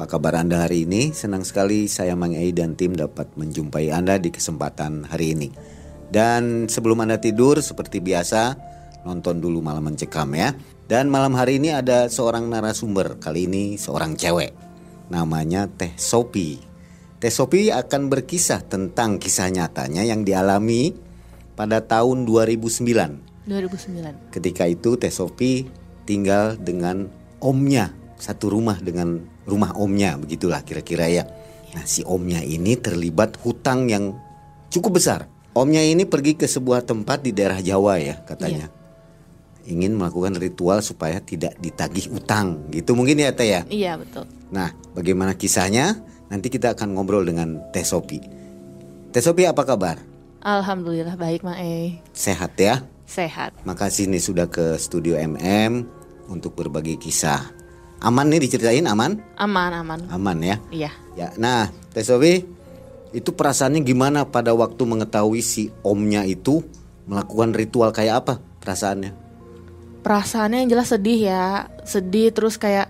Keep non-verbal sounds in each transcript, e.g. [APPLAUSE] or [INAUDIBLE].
Apa kabar Anda hari ini? Senang sekali saya Mang Ei dan tim dapat menjumpai Anda di kesempatan hari ini. Dan sebelum Anda tidur seperti biasa, nonton dulu malam mencekam ya. Dan malam hari ini ada seorang narasumber, kali ini seorang cewek. Namanya Teh Sopi. Teh Sopi akan berkisah tentang kisah nyatanya yang dialami pada tahun 2009. 2009. Ketika itu Teh Sopi tinggal dengan omnya, satu rumah dengan rumah omnya, begitulah kira-kira ya. Nah, si omnya ini terlibat hutang yang cukup besar. Omnya ini pergi ke sebuah tempat di daerah Jawa ya, katanya. Ingin melakukan ritual supaya tidak ditagih utang, gitu mungkin ya Teh ya. Iya, betul. Nah, bagaimana kisahnya? Nanti kita akan ngobrol dengan Teh Sopi. Teh Sopi apa kabar? Alhamdulillah baik, Mak E. Sehat ya? Sehat. Makasih nih sudah ke studio MM untuk berbagi kisah. Aman nih diceritain aman? Aman, aman. Aman ya. Iya. Ya, nah, Teh Sofi, itu perasaannya gimana pada waktu mengetahui si omnya itu melakukan ritual kayak apa perasaannya? Perasaannya yang jelas sedih ya. Sedih terus kayak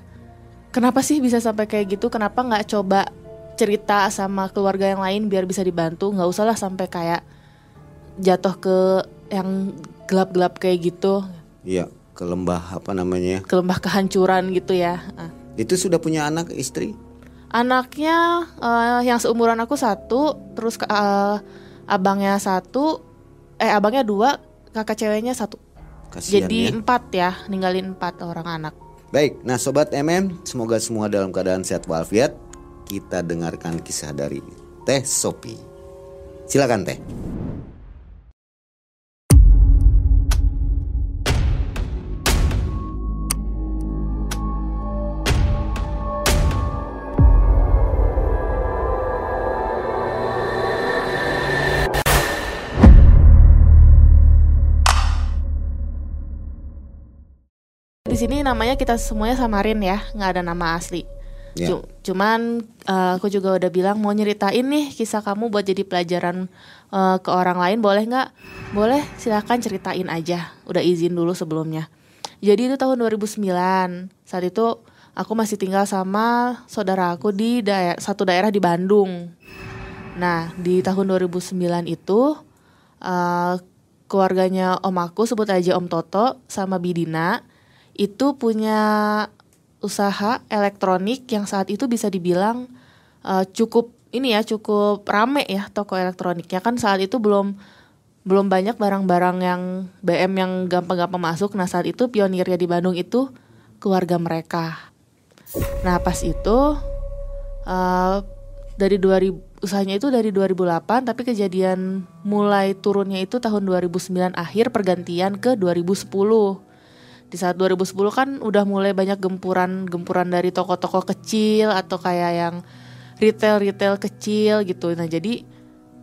kenapa sih bisa sampai kayak gitu? Kenapa nggak coba cerita sama keluarga yang lain biar bisa dibantu? Nggak usah lah sampai kayak jatuh ke yang gelap-gelap kayak gitu. Iya, ke lembah apa namanya? Ke lembah kehancuran gitu ya. Ah. Itu sudah punya anak istri? Anaknya eh, yang seumuran aku satu, terus eh, abangnya satu, eh abangnya dua, kakak ceweknya satu. Kasihan Jadi ya. empat ya, ninggalin empat orang anak. Baik, nah sobat MM, semoga semua dalam keadaan sehat walafiat. Kita dengarkan kisah dari Teh Sopi. Silakan Teh. Sini namanya kita semuanya samarin ya, nggak ada nama asli. Cu- Cuman eh, aku juga udah bilang mau nyeritain nih kisah kamu buat jadi pelajaran eh, ke orang lain boleh nggak? Boleh, silakan ceritain aja. Udah izin dulu sebelumnya. Jadi itu tahun 2009. Saat itu aku masih tinggal sama saudara aku di daer- satu daerah di Bandung. Nah, di tahun 2009 itu eh, keluarganya om aku sebut aja Om Toto sama Bidina itu punya usaha elektronik yang saat itu bisa dibilang eh, cukup ini ya cukup rame ya toko elektroniknya kan saat itu belum belum banyak barang-barang yang BM yang gampang-gampang masuk. Nah saat itu pionirnya di Bandung itu keluarga mereka. Nah pas itu eh, dari 2000 usahanya itu dari 2008 tapi kejadian mulai turunnya itu tahun 2009 akhir pergantian ke 2010 di saat 2010 kan udah mulai banyak gempuran-gempuran dari toko-toko kecil atau kayak yang retail-retail kecil gitu. Nah, jadi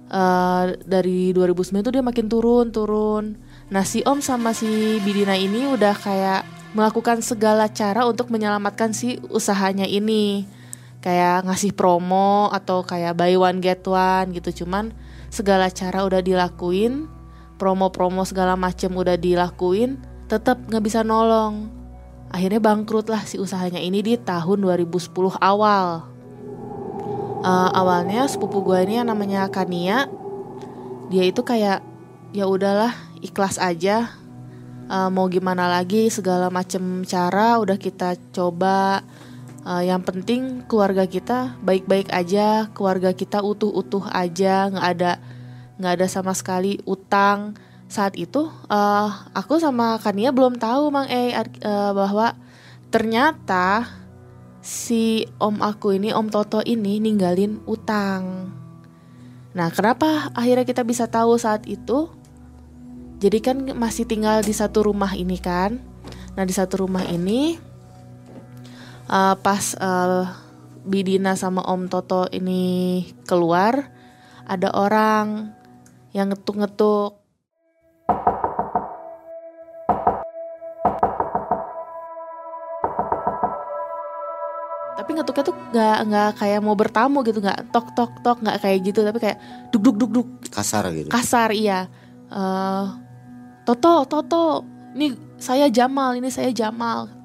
eh, dari 2009 tuh dia makin turun, turun. Nah, si Om sama si Bidina ini udah kayak melakukan segala cara untuk menyelamatkan si usahanya ini. Kayak ngasih promo atau kayak buy one get one gitu. Cuman segala cara udah dilakuin, promo-promo segala macem udah dilakuin, tetap nggak bisa nolong. Akhirnya bangkrut lah si usahanya ini di tahun 2010 awal. Eh, awalnya sepupu gue ini yang namanya Kania, dia itu kayak ya udahlah ikhlas aja. Eh, mau gimana lagi segala macem cara udah kita coba Uh, yang penting keluarga kita baik-baik aja, keluarga kita utuh-utuh aja, nggak ada nggak ada sama sekali utang. Saat itu uh, aku sama Kania belum tahu Mang E uh, bahwa ternyata si om aku ini, om Toto ini ninggalin utang. Nah, kenapa akhirnya kita bisa tahu saat itu? Jadi kan masih tinggal di satu rumah ini kan. Nah, di satu rumah ini uh, pas uh, Bidina sama Om Toto ini keluar, ada orang yang ngetuk-ngetuk. Tapi ngetuknya tuh nggak nggak kayak mau bertamu gitu, nggak tok tok tok nggak kayak gitu, tapi kayak duk duk duk duk. Kasar gitu. Kasar iya. Uh, Toto Toto, ini saya Jamal, ini saya Jamal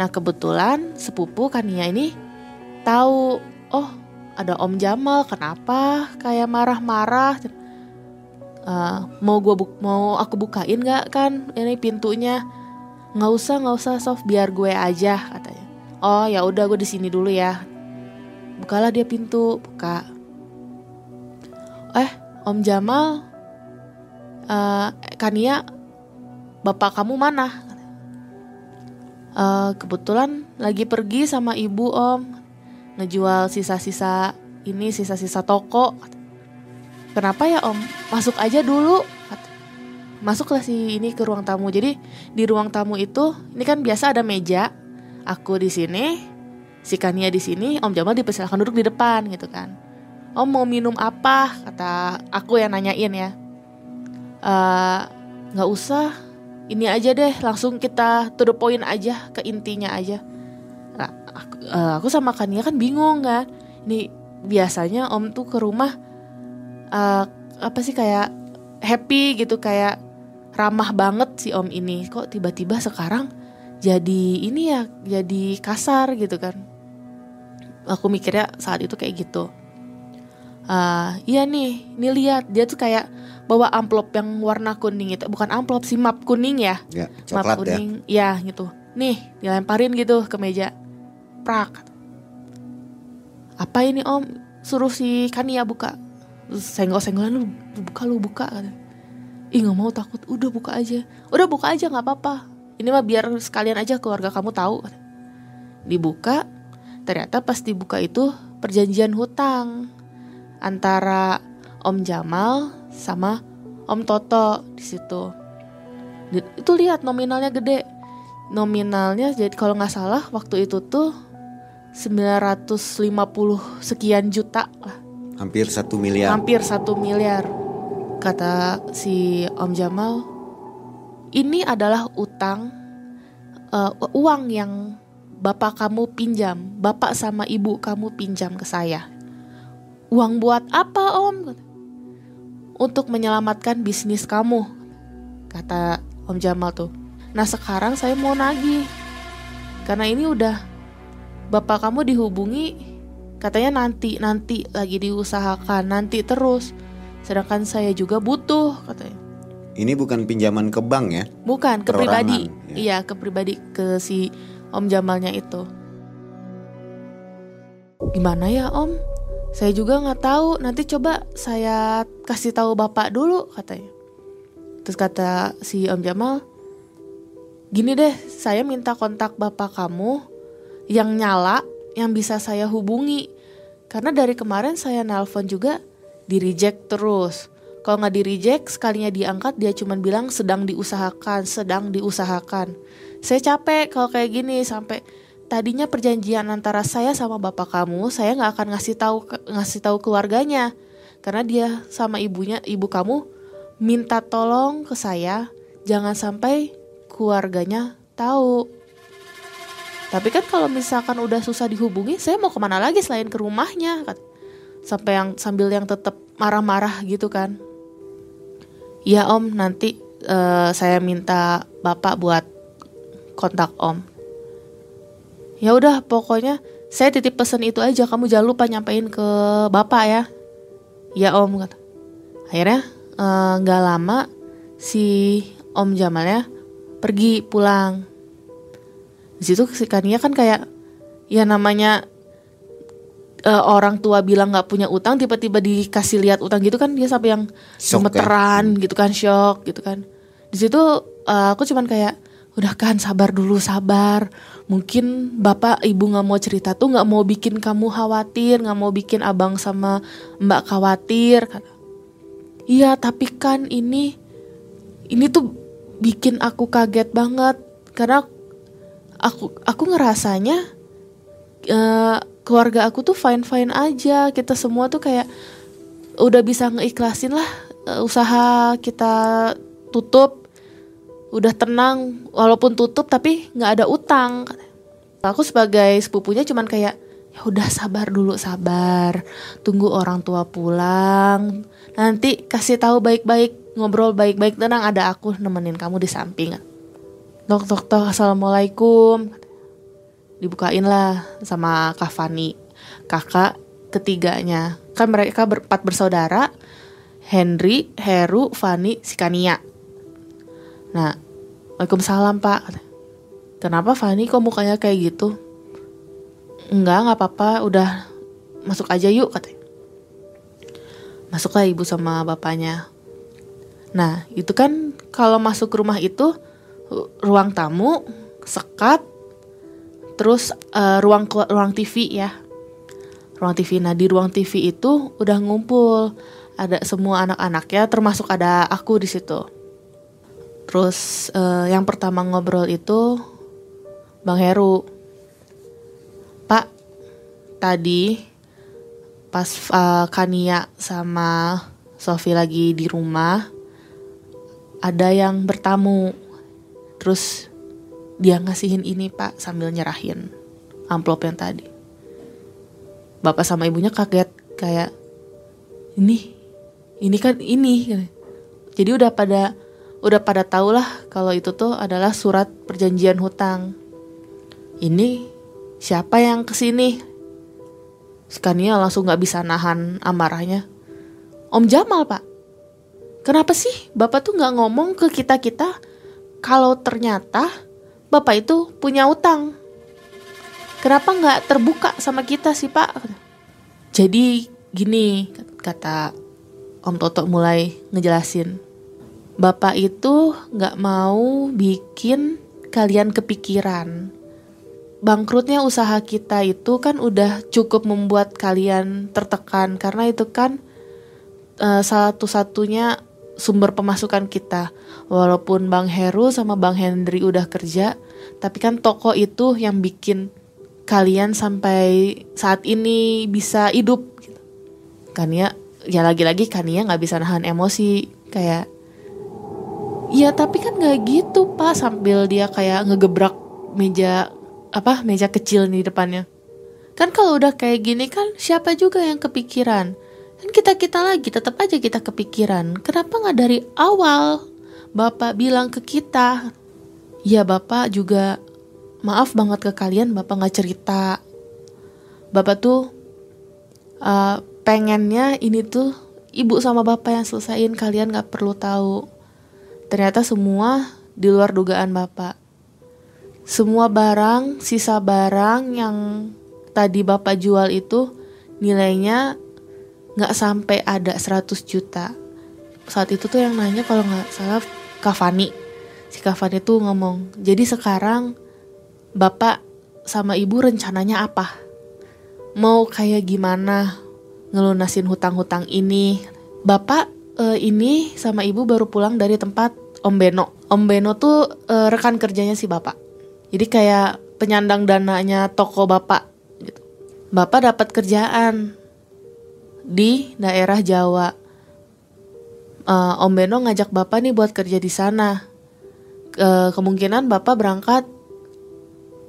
Nah kebetulan sepupu Kania ini tahu, oh ada Om Jamal, kenapa kayak marah-marah? Uh, mau gua bu mau aku bukain nggak kan ini pintunya? Nggak usah nggak usah Sof biar gue aja katanya. Oh ya udah gue di sini dulu ya. Bukalah dia pintu buka. Eh Om Jamal, uh, Kania, bapak kamu mana? uh, kebetulan lagi pergi sama ibu om ngejual sisa-sisa ini sisa-sisa toko kenapa ya om? Masuk aja dulu. Masuklah si ini ke ruang tamu. Jadi di ruang tamu itu ini kan biasa ada meja. Aku di sini si Kania di sini om Jamal dipersilakan duduk di depan gitu kan. Om mau minum apa? Kata aku yang nanyain ya. Eh, nggak uh, usah. Ini aja deh langsung kita to the point aja ke intinya aja. Nah, uh, aku sama Kania kan bingung kan. Ini biasanya om tuh ke rumah uh, apa sih kayak happy gitu kayak ramah banget si om ini. Kok tiba-tiba sekarang jadi ini ya jadi kasar gitu kan. Aku mikirnya saat itu kayak gitu. Uh, iya nih ini lihat dia tuh kayak bawa amplop yang warna kuning itu. Bukan amplop sih map kuning ya, ya map ya. kuning. Ya. ya gitu. Nih dilemparin gitu ke meja. Prak. Apa ini om? Suruh si Kania buka senggol senggolan lu buka lu buka kata ih nggak mau takut udah buka aja udah buka aja nggak apa-apa ini mah biar sekalian aja keluarga kamu tahu dibuka ternyata pas dibuka itu perjanjian hutang antara Om Jamal sama Om Toto di situ. Itu lihat nominalnya gede. Nominalnya jadi kalau nggak salah waktu itu tuh 950 sekian juta lah. Hampir satu miliar. Hampir satu miliar. Kata si Om Jamal, ini adalah utang uh, uang yang bapak kamu pinjam, bapak sama ibu kamu pinjam ke saya. Uang buat apa om? untuk menyelamatkan bisnis kamu, kata Om Jamal tuh. Nah sekarang saya mau nagih, karena ini udah bapak kamu dihubungi, katanya nanti nanti lagi diusahakan nanti terus, sedangkan saya juga butuh katanya. Ini bukan pinjaman ke bank ya? Bukan, ke pribadi. Ya. Iya, ke pribadi ke si Om Jamalnya itu. Gimana ya Om? Saya juga nggak tahu. Nanti coba saya kasih tahu bapak dulu katanya. Terus kata si Om Jamal, gini deh, saya minta kontak bapak kamu yang nyala, yang bisa saya hubungi. Karena dari kemarin saya nelpon juga di reject terus. Kalau nggak di reject, sekalinya diangkat dia cuma bilang sedang diusahakan, sedang diusahakan. Saya capek kalau kayak gini sampai tadinya perjanjian antara saya sama bapak kamu, saya nggak akan ngasih tahu ngasih tahu keluarganya karena dia sama ibunya, ibu kamu minta tolong ke saya jangan sampai keluarganya tahu. Tapi kan kalau misalkan udah susah dihubungi, saya mau ke mana lagi selain ke rumahnya? Sampai yang sambil yang tetap marah-marah gitu kan. Ya om, nanti uh, saya minta bapak buat kontak om. Ya udah pokoknya saya titip pesan itu aja. Kamu jangan lupa nyampein ke bapak ya. Ya om kata. Akhirnya eh, nggak uh, lama si om Jamal ya pergi pulang di situ si Kania kan kayak ya namanya uh, orang tua bilang nggak punya utang tiba-tiba dikasih lihat utang gitu kan dia sampai yang Shock, gemeteran gitu kan shock gitu kan. Di situ uh, aku cuman kayak udah kan sabar dulu sabar. Mungkin bapak ibu nggak mau cerita tuh nggak mau bikin kamu khawatir nggak mau bikin abang sama mbak khawatir. Kan iya tapi kan ini ini tuh bikin aku kaget banget. Karena aku aku ngerasanya uh, keluarga aku tuh fine fine aja. Kita semua tuh kayak udah bisa ngeikhlasin lah uh, usaha kita tutup udah tenang walaupun tutup tapi nggak ada utang. Aku sebagai sepupunya cuman kayak ya udah sabar dulu sabar. Tunggu orang tua pulang. Nanti kasih tahu baik-baik ngobrol baik-baik. Tenang ada aku nemenin kamu di samping tok tok tok assalamualaikum. Dibukain lah sama Kak Fani. Kakak ketiganya. Kan mereka berempat bersaudara. Henry Heru Fani Sikania nah Waalaikumsalam pak. Kenapa Fani kok mukanya kayak gitu? Enggak nggak apa-apa. Udah masuk aja yuk katanya. Masuklah ibu sama bapaknya. Nah itu kan kalau masuk rumah itu ruang tamu sekat terus uh, ruang ruang TV ya. Ruang TV nah di ruang TV itu udah ngumpul. Ada semua anak-anaknya termasuk ada aku di situ. Terus uh, yang pertama ngobrol itu Bang Heru. Pak tadi pas uh, Kania sama Sofi lagi di rumah ada yang bertamu terus dia ngasihin ini pak sambil nyerahin amplop yang tadi. Bapak sama ibunya kaget kayak ini ini kan ini jadi udah pada udah pada tau lah kalau itu tuh adalah surat perjanjian hutang. Ini siapa yang ke sini? Skania langsung nggak bisa nahan amarahnya. Om Jamal pak. Kenapa sih bapak tuh nggak ngomong ke kita kita kalau ternyata bapak itu punya utang. Kenapa nggak terbuka sama kita sih pak? Jadi gini kata Om Toto mulai ngejelasin. Bapak itu nggak mau bikin kalian kepikiran. Bangkrutnya usaha kita itu kan udah cukup membuat kalian tertekan karena itu kan uh, satu-satunya sumber pemasukan kita. Walaupun Bang Heru sama Bang Hendri udah kerja, tapi kan toko itu yang bikin kalian sampai saat ini bisa hidup. Kan ya, ya lagi-lagi kan ya nggak bisa nahan emosi kayak Iya tapi kan nggak gitu pak sambil dia kayak ngegebrak meja apa meja kecil di depannya. Kan kalau udah kayak gini kan siapa juga yang kepikiran Kan kita-kita lagi tetap aja kita kepikiran. Kenapa nggak dari awal Bapak bilang ke kita? Ya Bapak juga maaf banget ke kalian Bapak nggak cerita. Bapak tuh uh, pengennya ini tuh ibu sama bapak yang selesaiin kalian nggak perlu tahu. Ternyata semua di luar dugaan bapak. Semua barang, sisa barang yang tadi bapak jual itu nilainya nggak sampai ada 100 juta. Saat itu tuh yang nanya kalau nggak salah Kavani si Kavani tuh ngomong jadi sekarang bapak sama ibu rencananya apa? Mau kayak gimana ngelunasin hutang-hutang ini? Bapak uh, ini sama ibu baru pulang dari tempat Om Beno. Om Beno tuh uh, rekan kerjanya si bapak. Jadi kayak penyandang dananya toko bapak gitu. bapak dapat kerjaan di daerah Jawa. Uh, Om Beno ngajak Bapak nih buat kerja di sana. Uh, kemungkinan Bapak berangkat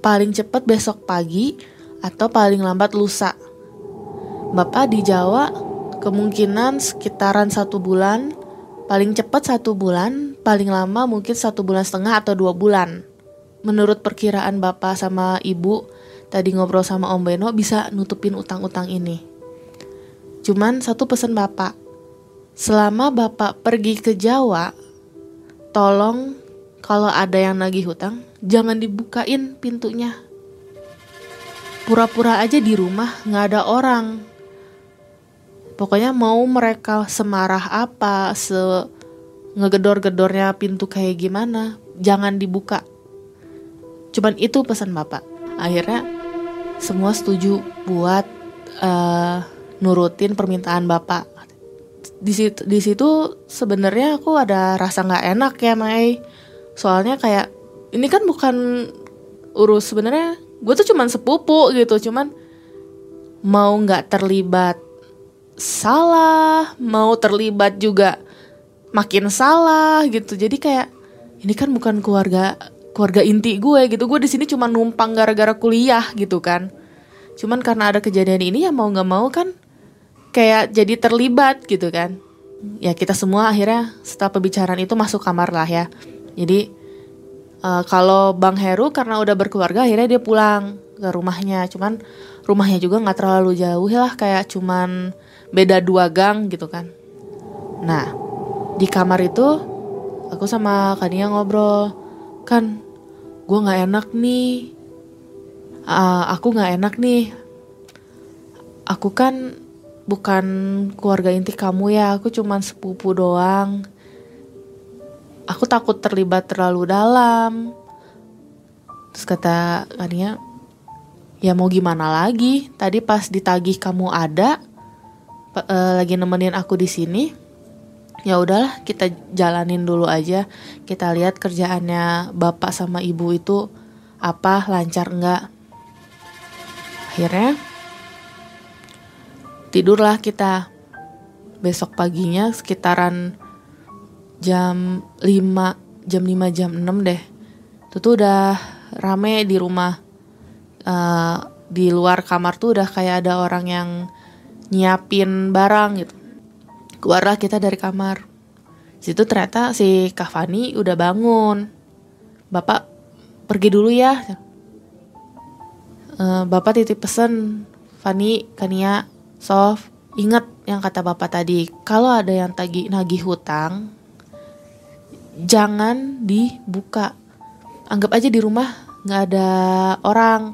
paling cepat besok pagi atau paling lambat lusa. Bapak di Jawa kemungkinan sekitaran satu bulan, paling cepat satu bulan, paling lama mungkin satu bulan setengah atau dua bulan. Menurut perkiraan Bapak sama Ibu, tadi ngobrol sama Om Beno bisa nutupin utang-utang ini. Cuman satu pesan Bapak. Selama Bapak pergi ke Jawa, tolong kalau ada yang nagih hutang, jangan dibukain pintunya. pura-pura aja di rumah nggak ada orang pokoknya mau mereka semarah apa se ngegedor-gedornya pintu kayak gimana jangan dibuka cuman itu pesan bapak akhirnya semua setuju buat uh, nurutin permintaan bapak. Di situ di situ sebenarnya aku ada rasa nggak enak ya Mai. Soalnya kayak ini kan bukan urus sebenarnya gue tuh cuman sepupu gitu cuman mau nggak terlibat salah mau terlibat juga makin salah gitu. Jadi kayak ini kan bukan keluarga keluarga inti gue gitu. Gue di sini cuma numpang gara-gara kuliah gitu kan. Cuman karena ada kejadian ini ya mau nggak mau kan kayak jadi terlibat gitu kan. Ya kita semua akhirnya setelah pembicaraan itu masuk kamar lah ya. Jadi uh, kalau bang Heru karena udah berkeluarga akhirnya dia pulang ke rumahnya. Cuman rumahnya juga nggak terlalu jauh lah kayak cuman beda dua gang gitu kan. Nah di kamar itu aku sama Kania ngobrol kan gue nggak enak nih. Uh, aku nggak enak nih. Aku kan bukan keluarga inti kamu ya, aku cuman sepupu doang. Aku takut terlibat terlalu dalam. Terus kata Kania, ya mau gimana lagi? Tadi pas ditagih kamu ada, uh, lagi nemenin aku di sini. Ya udahlah, kita jalanin dulu aja. Kita lihat kerjaannya bapak sama ibu itu apa lancar enggak. Akhirnya tidurlah kita besok paginya sekitaran jam 5 jam 5 jam 6 deh. Itu tuh udah rame di rumah. Uh, di luar kamar tuh udah kayak ada orang yang nyiapin barang gitu. Keluarlah kita dari kamar. Situ ternyata si Kavani udah bangun. Bapak pergi dulu ya. Uh, bapak titip pesen. Fani Kania Sof, ingat yang kata bapak tadi, kalau ada yang tagi nagih hutang, jangan dibuka. Anggap aja di rumah nggak ada orang.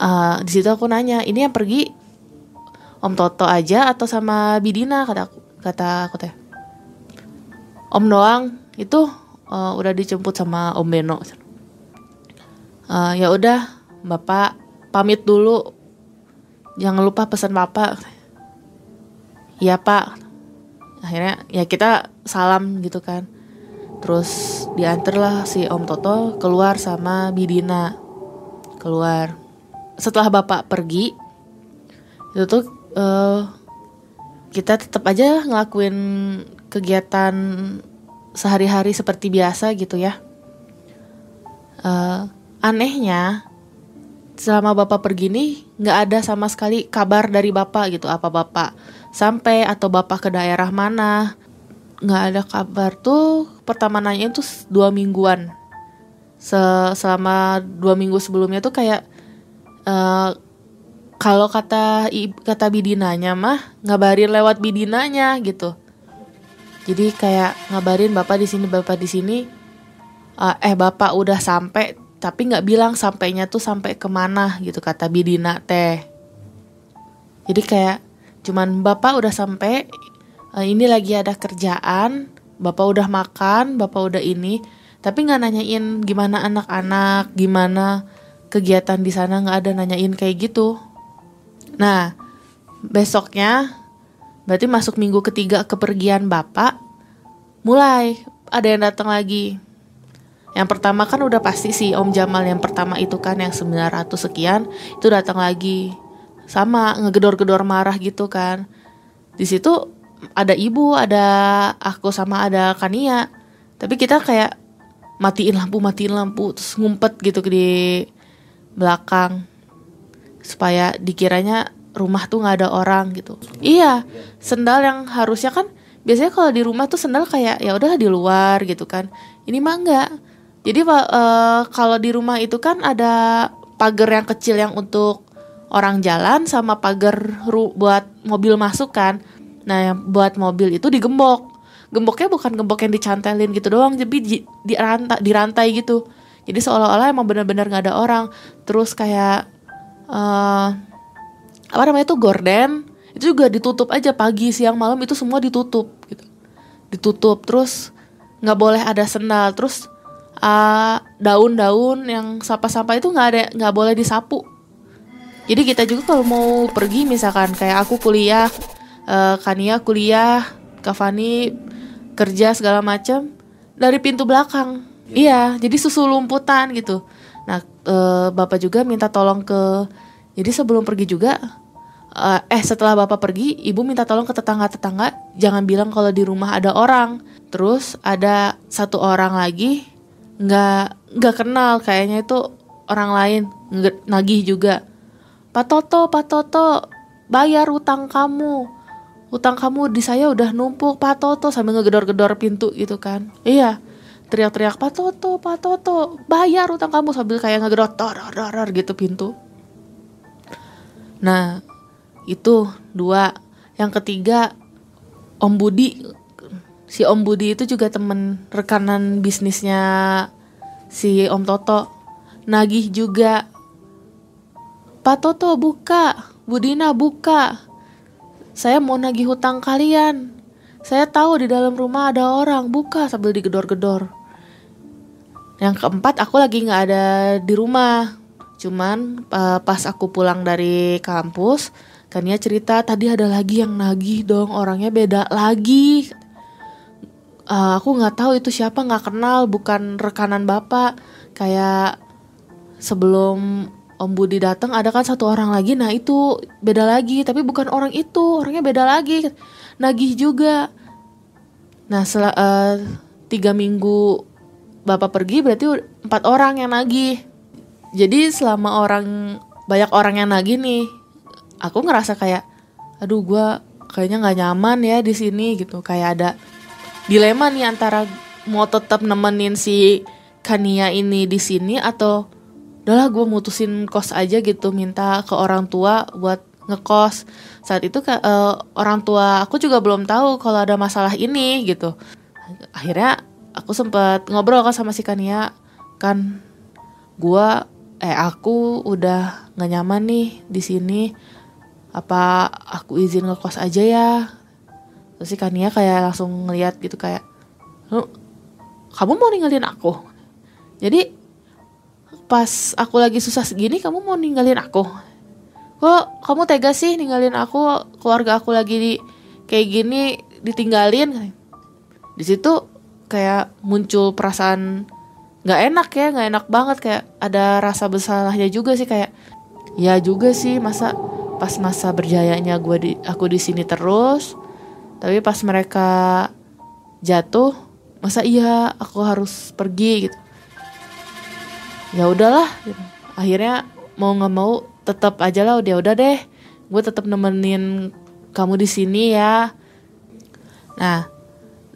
Uh, di situ aku nanya, ini yang pergi Om Toto aja atau sama Bidina kata aku, kata aku teh. Om doang itu uh, udah dijemput sama Om Beno. Uh, ya udah, Bapak pamit dulu jangan lupa pesan bapak iya pak. Akhirnya ya kita salam gitu kan. Terus diantarlah si Om Toto keluar sama Bidina keluar. Setelah bapak pergi itu tuh uh, kita tetap aja ngelakuin kegiatan sehari-hari seperti biasa gitu ya. Uh, anehnya selama bapak pergi nih nggak ada sama sekali kabar dari bapak gitu apa bapak sampai atau bapak ke daerah mana. Nggak ada kabar tuh pertama nanya itu dua mingguan. Se selama dua minggu sebelumnya tuh kayak uh, kalau kata kata bidinanya mah ngabarin lewat bidinanya gitu. Jadi kayak ngabarin bapak di sini bapak di sini uh, eh bapak udah sampai tapi nggak bilang sampainya tuh sampai ke mana gitu kata Bidina teh. Jadi kayak cuman bapak udah sampai uh, ini lagi ada kerjaan bapak udah makan bapak udah ini. Tapi nggak nanyain gimana anak-anak gimana kegiatan di sana nggak ada nanyain kayak gitu. Nah besoknya berarti masuk minggu ketiga kepergian bapak mulai. Ada yang datang lagi yang pertama kan udah pasti sih Om Jamal yang pertama itu kan yang 900 sekian itu datang lagi. Sama ngegedor-gedor marah gitu kan. Di situ ada ibu, ada aku sama ada Kania. Tapi kita kayak matiin lampu, matiin lampu terus ngumpet gitu di belakang supaya dikiranya rumah tuh nggak ada orang gitu. Iya, sendal yang harusnya kan biasanya kalau di rumah tuh sendal kayak ya udah di luar gitu kan. Ini mah enggak jadi uh, kalau di rumah itu kan ada pagar yang kecil yang untuk orang jalan sama pagar buat mobil masuk kan. Nah, yang buat mobil itu digembok. Gemboknya bukan gembok yang dicantelin gitu doang, tapi di, di rantai, di rantai gitu. Jadi seolah-olah emang benar-benar nggak ada orang. Terus kayak uh, apa namanya itu gorden itu juga ditutup aja pagi siang malam itu semua ditutup gitu ditutup terus nggak boleh ada sendal terus uh, daun-daun yang sampah-sampah itu nggak ada nggak boleh disapu. Jadi kita juga kalau mau pergi misalkan kayak aku kuliah uh, Kania kuliah Kavani kerja segala macam dari pintu belakang. Iya. Jadi susu lumputan gitu. Nah uh, bapak juga minta tolong ke jadi sebelum pergi juga uh, eh setelah bapak pergi ibu minta tolong ke tetangga-tetangga jangan bilang kalau di rumah ada orang. Terus ada satu orang lagi nggak nggak kenal kayaknya itu orang lain nagih juga Pak Toto Pak Toto bayar utang kamu utang kamu di saya udah numpuk Pak Toto sambil ngegedor-gedor pintu gitu kan iya teriak-teriak Pak Toto, Pak Toto, bayar utang kamu sambil kayak ngegedor dor gitu pintu. Nah, itu dua. Yang ketiga, Om Budi. Si Om Budi itu juga temen rekanan bisnisnya si Om Toto. Nagih juga. Pak Toto buka, Budina buka. Saya mau nagih hutang kalian. Saya tahu di dalam rumah ada orang, buka sambil digedor-gedor. Yang keempat aku lagi nggak ada di rumah. Cuman pas aku pulang dari kampus, kan dia cerita tadi ada lagi yang nagih dong, orangnya beda lagi. Uh, aku nggak tahu itu siapa, nggak kenal, bukan rekanan bapak. Kayak sebelum Om Budi datang ada kan satu orang lagi, nah itu beda lagi, tapi bukan orang itu, orangnya beda lagi, nagih juga. Nah, setelah uh, tiga minggu bapak pergi berarti empat orang yang nagih jadi selama orang banyak orang yang nagih nih aku ngerasa kayak aduh gue kayaknya nggak nyaman ya di sini gitu kayak ada dilema nih antara mau tetap nemenin si Kania ini di sini atau udahlah gue mutusin kos aja gitu minta ke orang tua buat ngekos. Saat itu uh, orang tua aku juga belum tahu kalau ada masalah ini gitu. Akhirnya aku sempat ngobrol kan sama si Kania kan gua eh aku udah nggak nyaman nih di sini. Apa aku izin ngekos aja ya terus si Kania kayak langsung ngeliat gitu kayak lu kamu mau ninggalin aku? Jadi pas aku lagi susah segini kamu mau ninggalin aku? Kok kamu tega sih ninggalin aku? Keluarga aku lagi di kayak gini ditinggalin? Di situ kayak muncul perasaan nggak enak ya nggak enak banget. Kayak ada rasa bersalahnya juga sih kayak ya juga sih masa pas masa berjayanya gue di aku di sini terus tapi pas mereka jatuh masa iya aku harus pergi gitu ya udahlah gitu. akhirnya mau nggak mau tetap aja lah udah udah deh gue tetap nemenin kamu di sini ya nah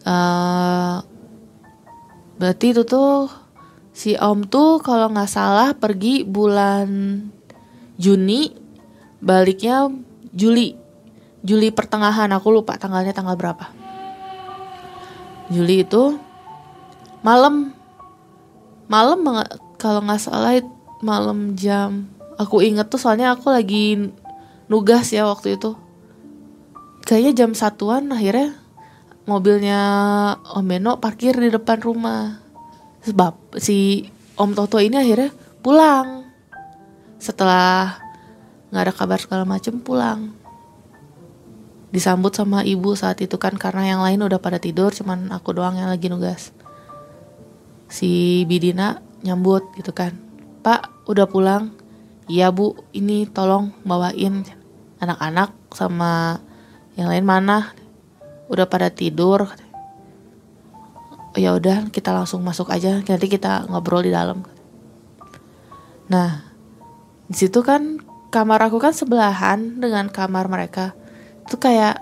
uh, Berarti itu tuh si Om tuh kalau nggak salah pergi bulan Juni, baliknya Juli. Juli pertengahan, aku lupa tanggalnya tanggal berapa. Juli itu malam malam kalau nggak salah malam jam aku inget tuh soalnya aku lagi nugas ya waktu itu kayaknya jam satuan akhirnya mobilnya Om Beno parkir di depan rumah. Sebab si Om Toto ini akhirnya pulang. Setelah nggak ada kabar segala macem pulang. Disambut sama ibu saat itu kan karena yang lain udah pada tidur, cuman aku doang yang lagi nugas. Si Bidina nyambut gitu kan. Pak, udah pulang? Iya bu, ini tolong bawain anak-anak sama yang lain mana? udah pada tidur ya udah kita langsung masuk aja nanti kita ngobrol di dalam nah di situ kan kamar aku kan sebelahan dengan kamar mereka itu kayak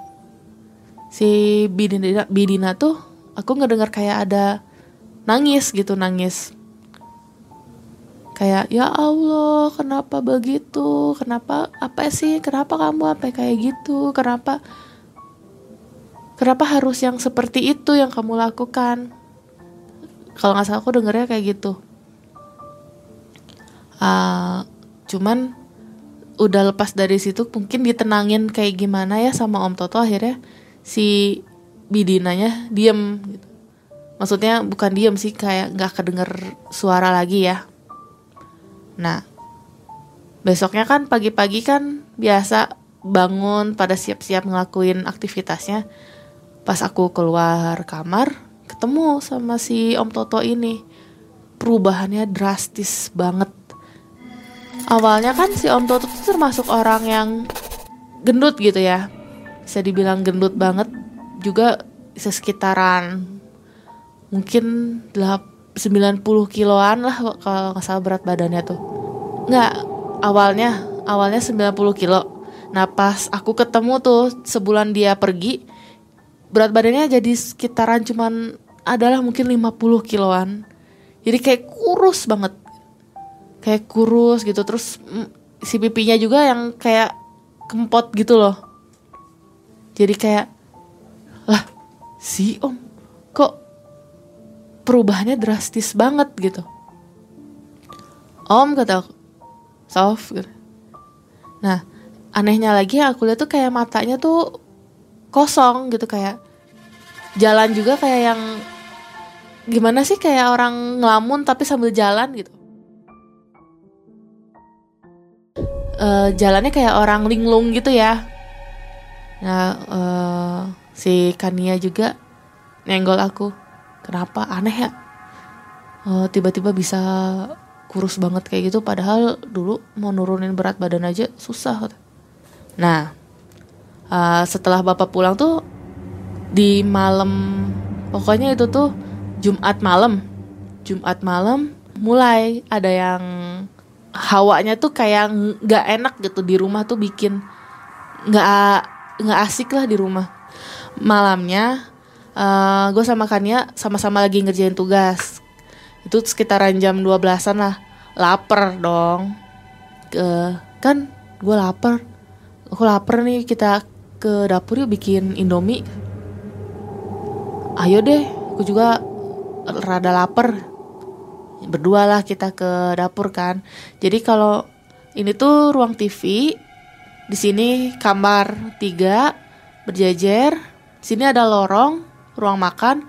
si Bidina, Bidina tuh aku ngedengar kayak ada nangis gitu nangis. Kayak ya Allah kenapa begitu? Kenapa apa sih? Kenapa kamu apa kayak gitu? Kenapa kenapa harus yang seperti itu yang kamu lakukan? Kalau nggak salah aku dengernya kayak gitu. Uh, cuman udah lepas dari situ mungkin ditenangin kayak gimana ya sama Om Toto akhirnya si bidinanya diem gitu. Maksudnya bukan diem sih kayak nggak kedenger suara lagi ya. Nah besoknya kan pagi-pagi kan biasa bangun pada siap-siap ngelakuin aktivitasnya. Pas aku keluar kamar ketemu sama si Om Toto ini perubahannya drastis banget awalnya kan si Om Toto tuh termasuk orang yang gendut gitu ya. Bisa dibilang gendut banget. Juga sesekitaran mungkin 90 kiloan lah kalau nggak salah berat badannya tuh. Nggak awalnya awalnya 90 kilo. Nah pas aku ketemu tuh sebulan dia pergi berat badannya jadi sekitaran cuman adalah mungkin 50 kiloan. Jadi kayak kurus banget kayak kurus gitu. Terus mm, si pipinya juga yang kayak kempot gitu loh. Jadi kayak lah si om kok perubahannya drastis banget gitu. Om kata aku soft gitu. Nah anehnya lagi aku lihat tuh kayak matanya tuh kosong gitu kayak jalan juga kayak yang gimana sih kayak orang ngelamun tapi sambil jalan gitu uh, jalannya kayak orang linglung gitu ya. Nah, uh, si Kania juga nenggol aku. Kenapa? Aneh ya. tiba tiba-tiba bisa kurus banget kayak gitu padahal dulu mau nurunin berat badan aja susah. Nah, uh, setelah bapak pulang tuh di malam pokoknya itu tuh Jumat malam. Jumat malam mulai ada yang hawanya tuh kayak nggak enak gitu di rumah tuh bikin. Nggak nggak asik lah di rumah. Malamnya uh, eh, gue sama Kania sama-sama lagi ngerjain tugas. Itu sekitaran jam 12-an lah. Lapar dong. Ke kan gue lapar. Aku lapar nih kita ke dapur yuk bikin indomie. Ayo deh aku juga rada lapar berdua lah kita ke dapur kan. Jadi kalau ini tuh ruang TV di sini kamar tiga berjejer di sini ada lorong ruang makan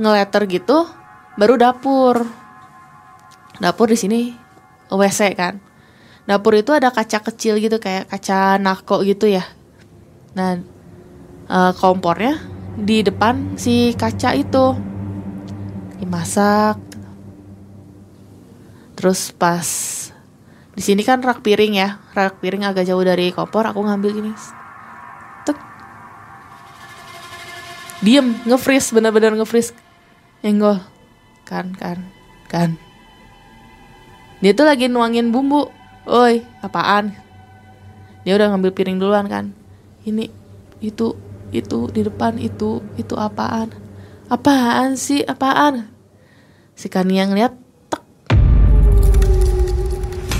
ngeleter gitu baru dapur. Dapur di sini WC kan. Dapur itu ada kaca kecil gitu kayak kaca nako gitu ya. Nah e, kompornya di depan si kaca itu. Dimasak terus pas di sini kan rak piring ya. Rak piring agak jauh dari kompor aku ngambil gini. Tuk diem nge-freeze bener-bener nge-freeze. Enggol. Kan kan kan. Dia tuh lagi nuangin bumbu. Oi apaan? Dia udah ngambil piring duluan kan. Ini itu itu di depan itu itu apaan? Apaan sih? Apaan? Si Kania ngeliat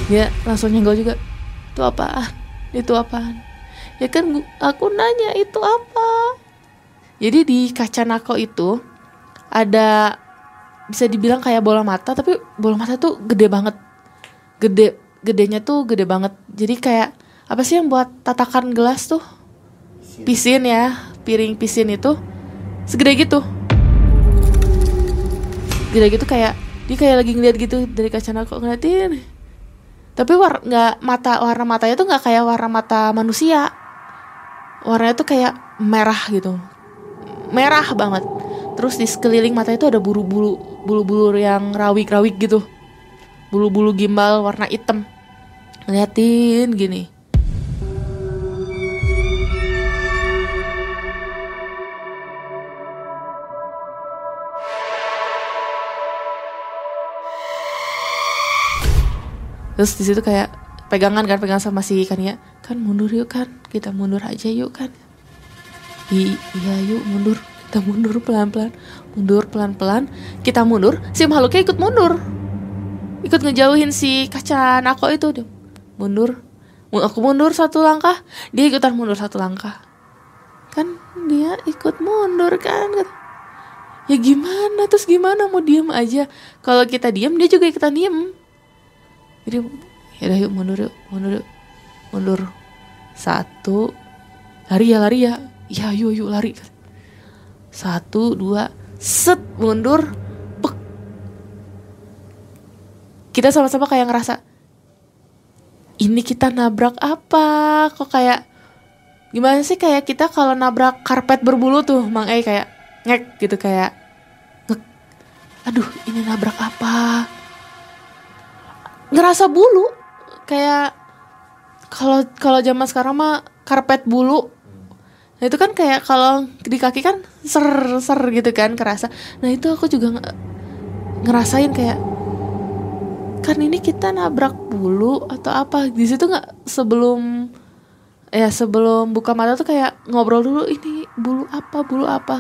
dia langsung nyenggol juga itu apaan? Itu apaan? Ya kan aku nanya itu apa? Jadi di kaca nako itu ada bisa dibilang kayak bola mata tapi bola mata tuh gede banget. Gede gedenya tuh gede banget. Jadi kayak apa sih yang buat tatakan gelas tuh? Pisin ya piring pisin itu segede gitu. Gede gitu kayak dia kayak lagi ngeliat gitu dari kaca nako ngeliatin tapi war nggak mata warna matanya tuh nggak kayak warna mata manusia. Warnanya tuh kayak merah gitu. Merah banget. Terus di sekeliling mata itu ada bulu-bulu bulu-bulu yang rawik-rawik gitu. Bulu-bulu gimbal warna hitam. Ngeliatin gini terus di situ kayak pegangan kan pegangan sama si Kania. Kan mundur yuk kan kita mundur aja yuk kan. I, iya yuk mundur. Kita mundur pelan pelan mundur pelan pelan kita mundur si makhluknya ikut mundur. Ikut ngejauhin si kaca nako itu dong mundur. Aku mundur satu langkah dia ikutan mundur satu langkah. Kan dia ikut mundur kan ya gimana terus gimana mau diem aja? Kalau kita diem dia juga ikutan diem jadi ya yuk mundur yuk mundur yuk. Mundur satu. Lari ya lari ya. Ya yuk yuk lari. Satu dua set mundur. Kita sama-sama kayak ngerasa ini kita nabrak apa? Kok kayak gimana sih kayak kita kalau nabrak karpet berbulu tuh? Mang eh kayak ngek gitu kayak ngek. Aduh ini nabrak apa ngerasa bulu. Kayak kalau kalau zaman sekarang mah karpet bulu. Nah itu kan kayak kalau di kaki kan ser ser gitu kan kerasa. Nah itu aku juga nge- ngerasain kayak kan ini kita nabrak bulu atau apa. Di situ nggak sebelum ya sebelum buka mata tuh kayak ngobrol dulu ini bulu apa bulu apa?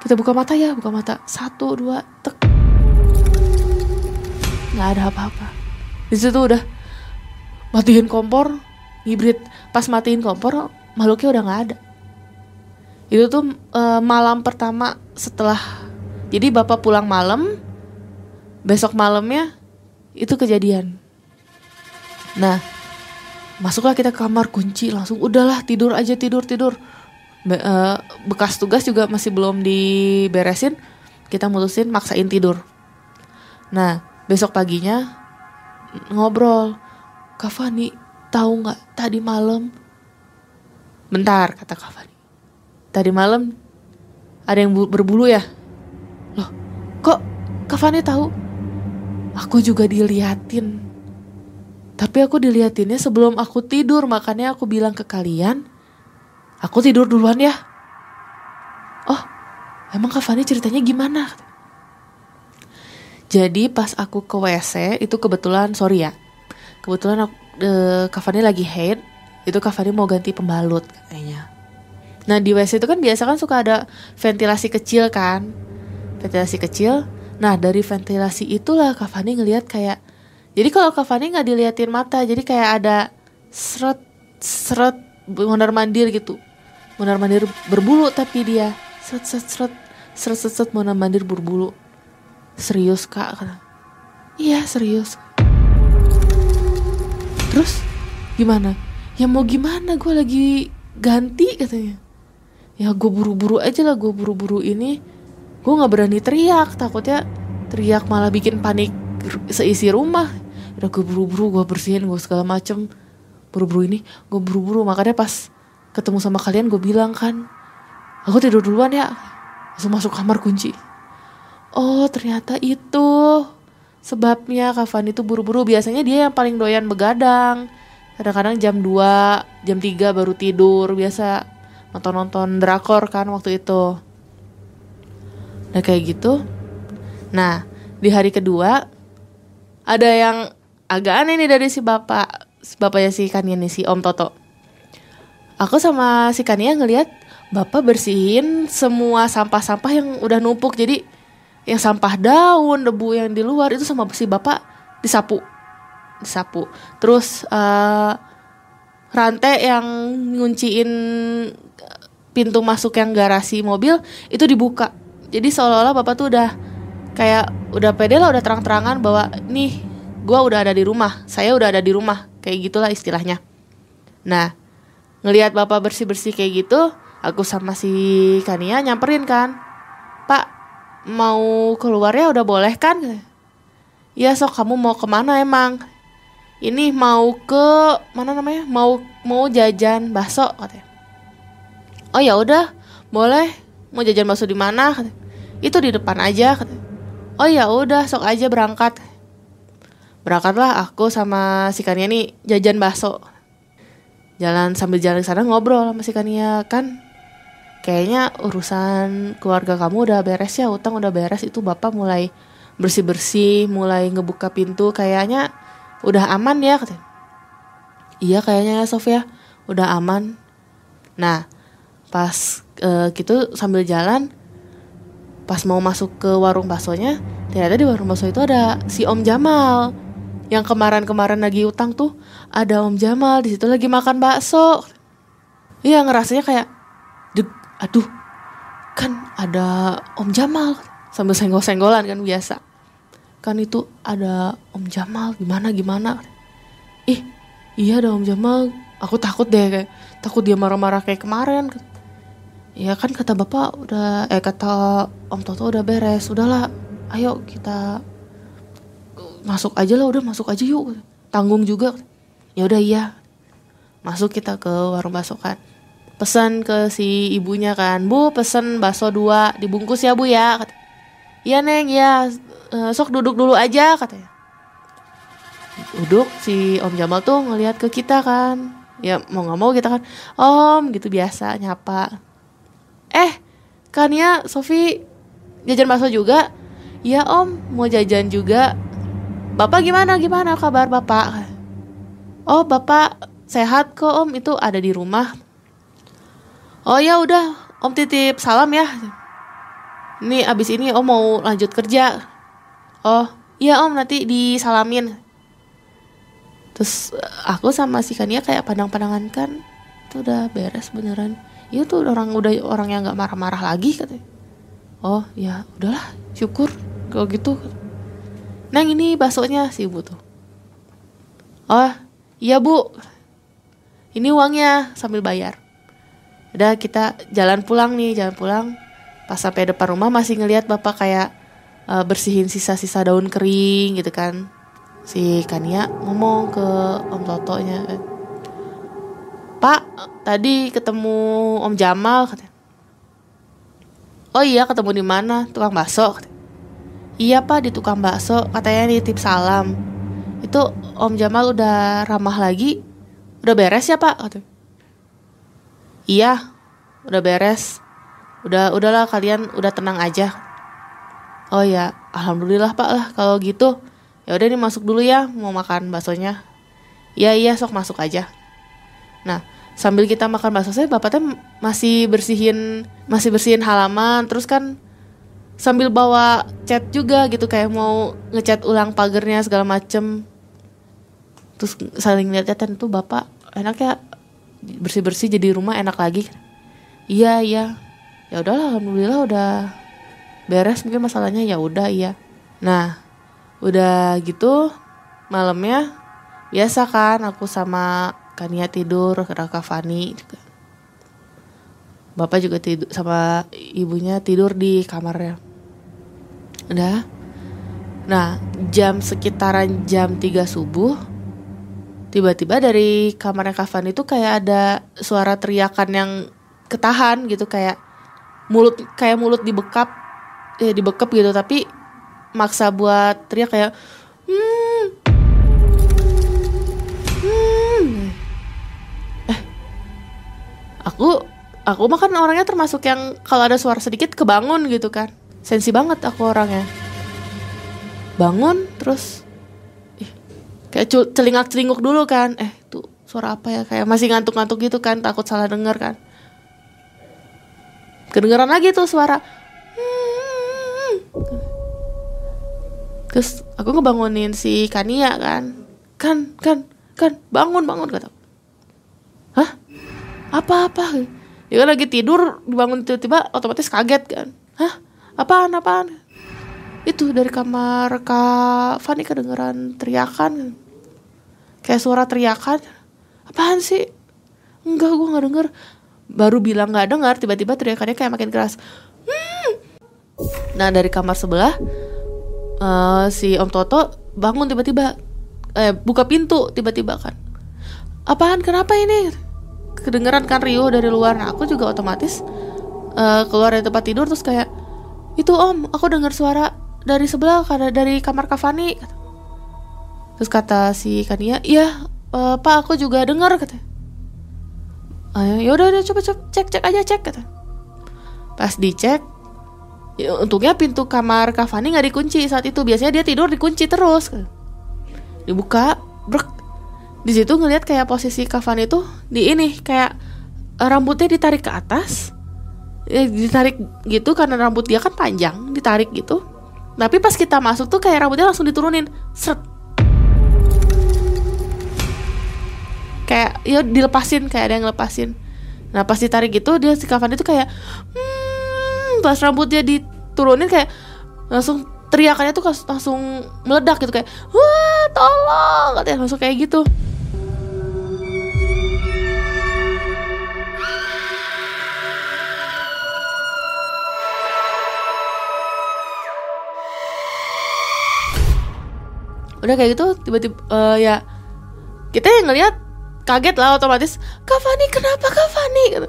Kita buka mata ya buka mata. Satu dua tek nggak ada apa-apa. Di situ udah matiin kompor hibrid pas matiin kompor makhluknya udah nggak ada. Itu tuh eh, malam pertama setelah jadi bapak pulang malam besok malamnya itu kejadian. Nah masuklah kita ke kamar kunci langsung udahlah tidur aja tidur tidur. Be- eh, bekas tugas juga masih belum diberesin kita mutusin maksain tidur. Nah besok paginya ngobrol. Kak Fani tahu nggak tadi malam? Bentar kata Kak Fani. Tadi malam ada yang bu- berbulu ya? Loh kok Kak Fani tahu? Aku juga diliatin. Tapi aku diliatinnya sebelum aku tidur makanya aku bilang ke kalian aku tidur duluan ya. Oh emang Kak Fani ceritanya gimana jadi pas aku ke WC itu kebetulan sorry ya kebetulan aku, eh, Kak Fani lagi haid itu Kak Fani mau ganti pembalut katanya nah di WC itu kan biasa kan suka ada ventilasi kecil kan ventilasi kecil nah dari ventilasi itulah Kak Fani ngelihat kayak jadi kalau Kak Fani nggak diliatin mata jadi kayak ada seret seret mondar mandir gitu mondar mandir berbulu tapi dia seret seret seret seret seret, seret mondar mandir berbulu serius kak? Iya serius. Terus gimana? Ya mau gimana? Gue lagi ganti katanya. Ya gue buru-buru aja lah gue buru-buru ini. Gue nggak berani teriak takutnya teriak malah bikin panik seisi rumah. Udah gue buru-buru gue bersihin gue segala macem. Buru-buru ini? Gue buru-buru makanya pas ketemu sama kalian gue bilang kan aku tidur duluan ya langsung masuk kamar kunci oh ternyata itu. Sebabnya Kafan itu buru-buru. Biasanya dia yang paling doyan begadang. Kadang-kadang jam 2 jam 3 baru tidur. Biasa nonton-nonton drakor kan waktu itu. Nah kayak gitu. Nah di hari kedua ada yang agak aneh nih dari si bapak si bapaknya si Kania nih si Om Toto. Aku sama si Kania ngelihat bapak bersihin semua sampah-sampah yang udah numpuk. Jadi yang sampah daun debu yang di luar itu sama si bapak disapu. Disapu. Terus eh, rantai yang ngunciin pintu masuk yang garasi mobil itu dibuka. Jadi seolah-olah bapak tuh udah kayak udah pede lah udah terang-terangan bahwa nih gua udah ada di rumah. Saya udah ada di rumah. Kayak gitulah istilahnya. Nah ngelihat bapak bersih bersih kayak gitu aku sama si Kania nyamperin kan mau keluar ya udah boleh kan? Iya sok kamu mau ke mana emang? Ini mau ke mana namanya? Mau mau jajan bakso katanya. Oh ya udah boleh. Mau jajan bakso di mana? Itu di depan aja katanya. oh ya udah sok aja berangkat. Berangkatlah aku sama si Kania nih jajan bakso. Jalan sambil jalan sana ngobrol sama si Kania kan kayaknya urusan keluarga kamu udah beres ya utang udah beres itu bapak mulai bersih bersih mulai ngebuka pintu kayaknya udah aman ya katanya. Iya kayaknya ya Sofia udah aman. Nah pas eh, gitu sambil jalan pas mau masuk ke warung baksonya ternyata di warung bakso itu ada si Om Jamal. Yang kemarin-kemarin lagi utang tuh ada Om Jamal di situ lagi makan bakso. Iya ngerasanya kayak aduh kan ada Om Jamal sambil senggol-senggolan kan biasa. Kan itu ada Om Jamal gimana gimana? Ih iya dong Om Jamal. Aku takut deh kayak takut dia marah-marah kayak kemarin. Ya kan kata bapak udah eh kata Om Toto udah beres. Udahlah ayo kita masuk aja lah udah masuk aja yuk. Tanggung juga. Ya udah iya. Masuk kita ke warung bakso kan pesan ke si ibunya kan bu pesen bakso dua dibungkus ya bu ya. Kata iya neng ya sok duduk dulu aja katanya. Duduk si Om Jamal tuh ngelihat ke kita kan. Ya mau nggak mau kita kan Om gitu biasa nyapa. Eh kan ya Sofi jajan bakso juga? Ya Om mau jajan juga. Bapak gimana gimana kabar Bapak? Oh Bapak sehat kok Om. Itu ada di rumah Oh ya udah Om titip salam ya. Nih abis ini Om mau lanjut kerja. Oh iya Om nanti disalamin. Terus aku sama si Kania kayak pandang-pandangan kan itu udah beres beneran. Iya tuh orang udah orang yang nggak marah-marah lagi katanya. Oh ya udahlah syukur kalau gitu. Neng ini baksonya si ibu tuh. Oh iya bu. Ini uangnya sambil bayar Udah kita jalan pulang nih jalan pulang. Pas sampai depan rumah masih ngelihat bapak kayak eh, bersihin sisa-sisa daun kering gitu kan. Si Kania ngomong ke Om Totonya kan Pak tadi ketemu Om Jamal katanya. Oh iya ketemu di mana? Tukang bakso. Iya pak di tukang bakso katanya nitip salam. Itu Om Jamal udah ramah lagi? Udah beres ya pak? katanya. Iya udah beres. Udah udahlah kalian udah tenang aja. Oh ya alhamdulillah pak lah kalau gitu. Ya udah nih masuk dulu ya mau makan baksonya. Iya iya sok masuk aja. Nah sambil kita makan bakso saya bapaknya masih bersihin masih bersihin halaman. Terus kan sambil bawa cat juga gitu kayak mau ngecat ulang pagernya segala macem. Terus saling lihat-lihatan tuh bapak enak ya bersih bersih jadi rumah enak lagi. Iya iya. Ya udahlah alhamdulillah udah beres mungkin masalahnya. Ya udah iya. Nah udah gitu malamnya biasa kan aku sama Kania tidur Raka Fani juga. Bapak juga tidur sama ibunya tidur di kamarnya. Udah. Nah jam sekitaran jam 3 subuh Tiba-tiba dari kamarnya Kak itu kayak ada suara teriakan yang ketahan gitu Kayak mulut kayak mulut dibekap ya dibekap gitu tapi maksa buat teriak kayak hmm, hmm. eh aku aku mah kan orangnya termasuk yang kalau ada suara sedikit kebangun gitu kan. Sensi banget aku orangnya. Bangun terus kayak celingak celinguk dulu kan. Eh tuh suara apa ya? Kayak masih ngantuk-ngantuk gitu kan takut salah denger kan. Kedengeran lagi tuh suara. Terus aku ngebangunin si Kania kan. Kan kan kan bangun bangun kata hah? Apa apa dia kan lagi tidur dibangun tiba-tiba otomatis kaget kan. Hah? Apaan apaan? Itu dari kamar kak Fani kedengeran teriakan kayak suara teriakan. Apaan sih? Enggak gue nggak denger. Baru bilang nggak dengar tiba-tiba teriakannya kayak makin keras. "Hmm." nah dari kamar sebelah eh, si Om Toto bangun tiba-tiba. Eh buka pintu tiba-tiba kan. Apaan? Kenapa ini? Kedengeran kan Rio dari luar. Nah aku juga otomatis eh, keluar dari tempat tidur terus kayak itu om aku dengar suara dari sebelah kada dari kamar Kavani terus kata si Kania iya eh, pak aku juga dengar kata. Ayo yaudah udah coba cek cek aja cek kata. Pas dicek ya, untungnya pintu kamar Kavani nggak dikunci saat itu. Biasanya dia tidur dikunci terus dibuka brek. Di situ ngelihat kayak posisi Kavani tuh di ini kayak eh, rambutnya ditarik ke atas. Eh, ditarik gitu karena rambut dia kan panjang ditarik gitu. Tapi pas kita masuk tuh kayak rambutnya langsung diturunin seret kayak ya dilepasin kayak ada yang lepasin nah pas ditarik gitu dia si kafan itu kayak hmm, pas rambutnya diturunin kayak langsung teriakannya tuh langsung meledak gitu kayak wah tolong katanya langsung kayak gitu udah kayak gitu tiba-tiba uh, ya kita yang ngeliat kaget lah otomatis Kak Fani kenapa Kak Fani? Gitu.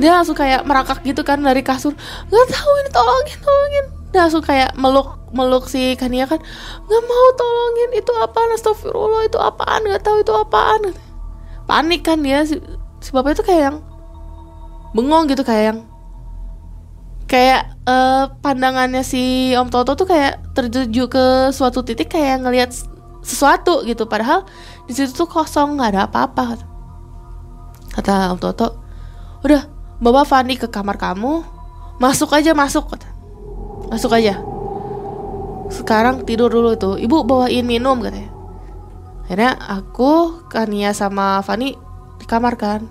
dia langsung kayak merangkak gitu kan dari kasur. Nggak tahu ini tolongin tolongin. Dia langsung kayak meluk meluk si Kania kan nggak mau tolongin itu apaan? Astagfirullah itu apaan? Nggak tahu itu apaan? Panik kan dia si, si bapak itu kayak yang bengong gitu kayak yang kayak uh, pandangannya si Om Toto tuh kayak tertuju ke suatu titik kayak ngelihat sesuatu gitu. Padahal di situ tuh kosong nggak ada apa-apa kata Om Toto. Udah bawa Fani ke kamar kamu masuk aja masuk masuk aja. Sekarang tidur dulu tuh. Ibu bawain minum katanya akhirnya aku Kania sama Fani di kamar kan.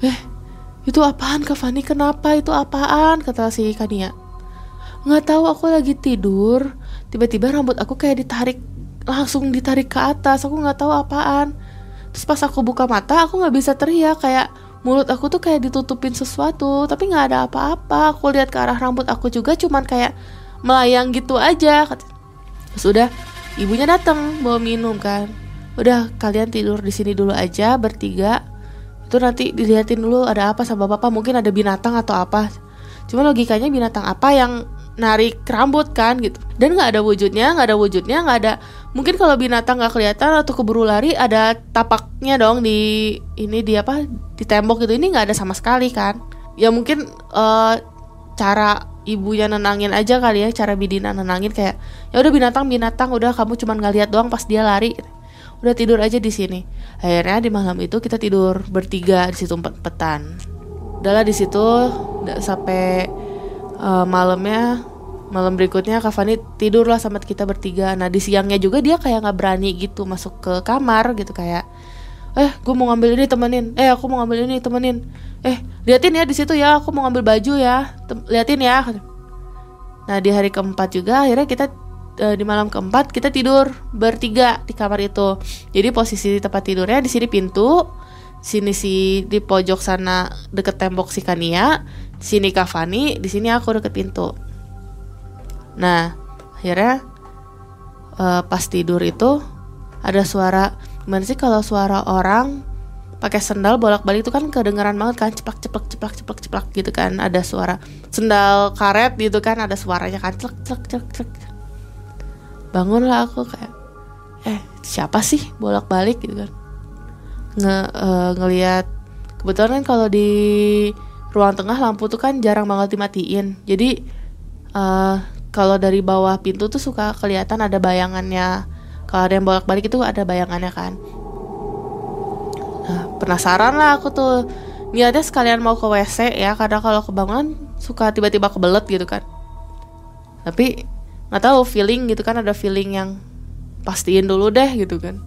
Eh itu apaan Kak Fani? Kenapa itu apaan? Kata si Kania nggak tahu aku lagi tidur. Tiba-tiba rambut aku kayak ditarik langsung ditarik ke atas. Aku nggak tahu apaan. Terus pas aku buka mata aku nggak bisa teriak. Kayak mulut aku tuh kayak ditutupin sesuatu tapi nggak ada apa-apa. Aku lihat ke arah rambut aku juga cuman kayak melayang gitu aja. Terus udah ibunya datang bawa minum kan. Udah kalian tidur di sini dulu aja bertiga. Itu nanti dilihatin dulu ada apa sama bapak. Mungkin ada binatang atau apa. Cuma logikanya binatang apa yang narik rambut kan gitu. Dan nggak ada wujudnya nggak ada wujudnya nggak ada mungkin kalau binatang nggak kelihatan atau keburu lari ada tapaknya dong di ini di apa di tembok gitu. Ini nggak ada sama sekali kan? Ya mungkin uh, cara ibunya nenangin aja kali ya cara bidina nenangin kayak ya udah binatang binatang udah kamu cuma ngeliat doang pas dia lari. Udah tidur aja di sini. Akhirnya di malam itu kita tidur bertiga di situ petan udahlah di situ sampai uh, malamnya malam berikutnya Kak Fani tidur lah sama kita bertiga. Nah di siangnya juga dia kayak nggak berani gitu masuk ke kamar gitu kayak eh gue mau ngambil ini temenin. Eh aku mau ngambil ini temenin. Eh liatin ya di situ ya aku mau ngambil baju ya. Tem liatin ya. Nah di hari keempat juga akhirnya kita e, di malam keempat kita tidur bertiga di kamar itu. Jadi posisi tempat tidurnya di sini pintu sini si di pojok sana deket tembok si Kania sini Kavani di sini aku deket pintu nah akhirnya uh, pas tidur itu ada suara gimana sih kalau suara orang pakai sendal bolak-balik itu kan kedengeran banget kan ceplak ceplak ceplak ceplak ceplak gitu kan. Ada suara sendal karet gitu kan ada suaranya kan ceplak ceplak ceplak ceplak. Bangun lah aku kayak eh siapa sih bolak-balik? gitu kan. Nge uh, ngelihat kebetulan kan kalau di ruang tengah lampu tuh kan jarang banget dimatiin. Jadi uh, kalau dari bawah pintu tuh suka kelihatan ada bayangannya. Kalau ada yang bolak balik itu ada bayangannya kan. Nah penasaran lah aku tuh. Niatnya sekalian mau ke WC ya karena kalau kebangun suka tiba-tiba kebelet gitu kan. Tapi nggak tahu feeling gitu kan ada feeling yang pastiin dulu deh gitu kan.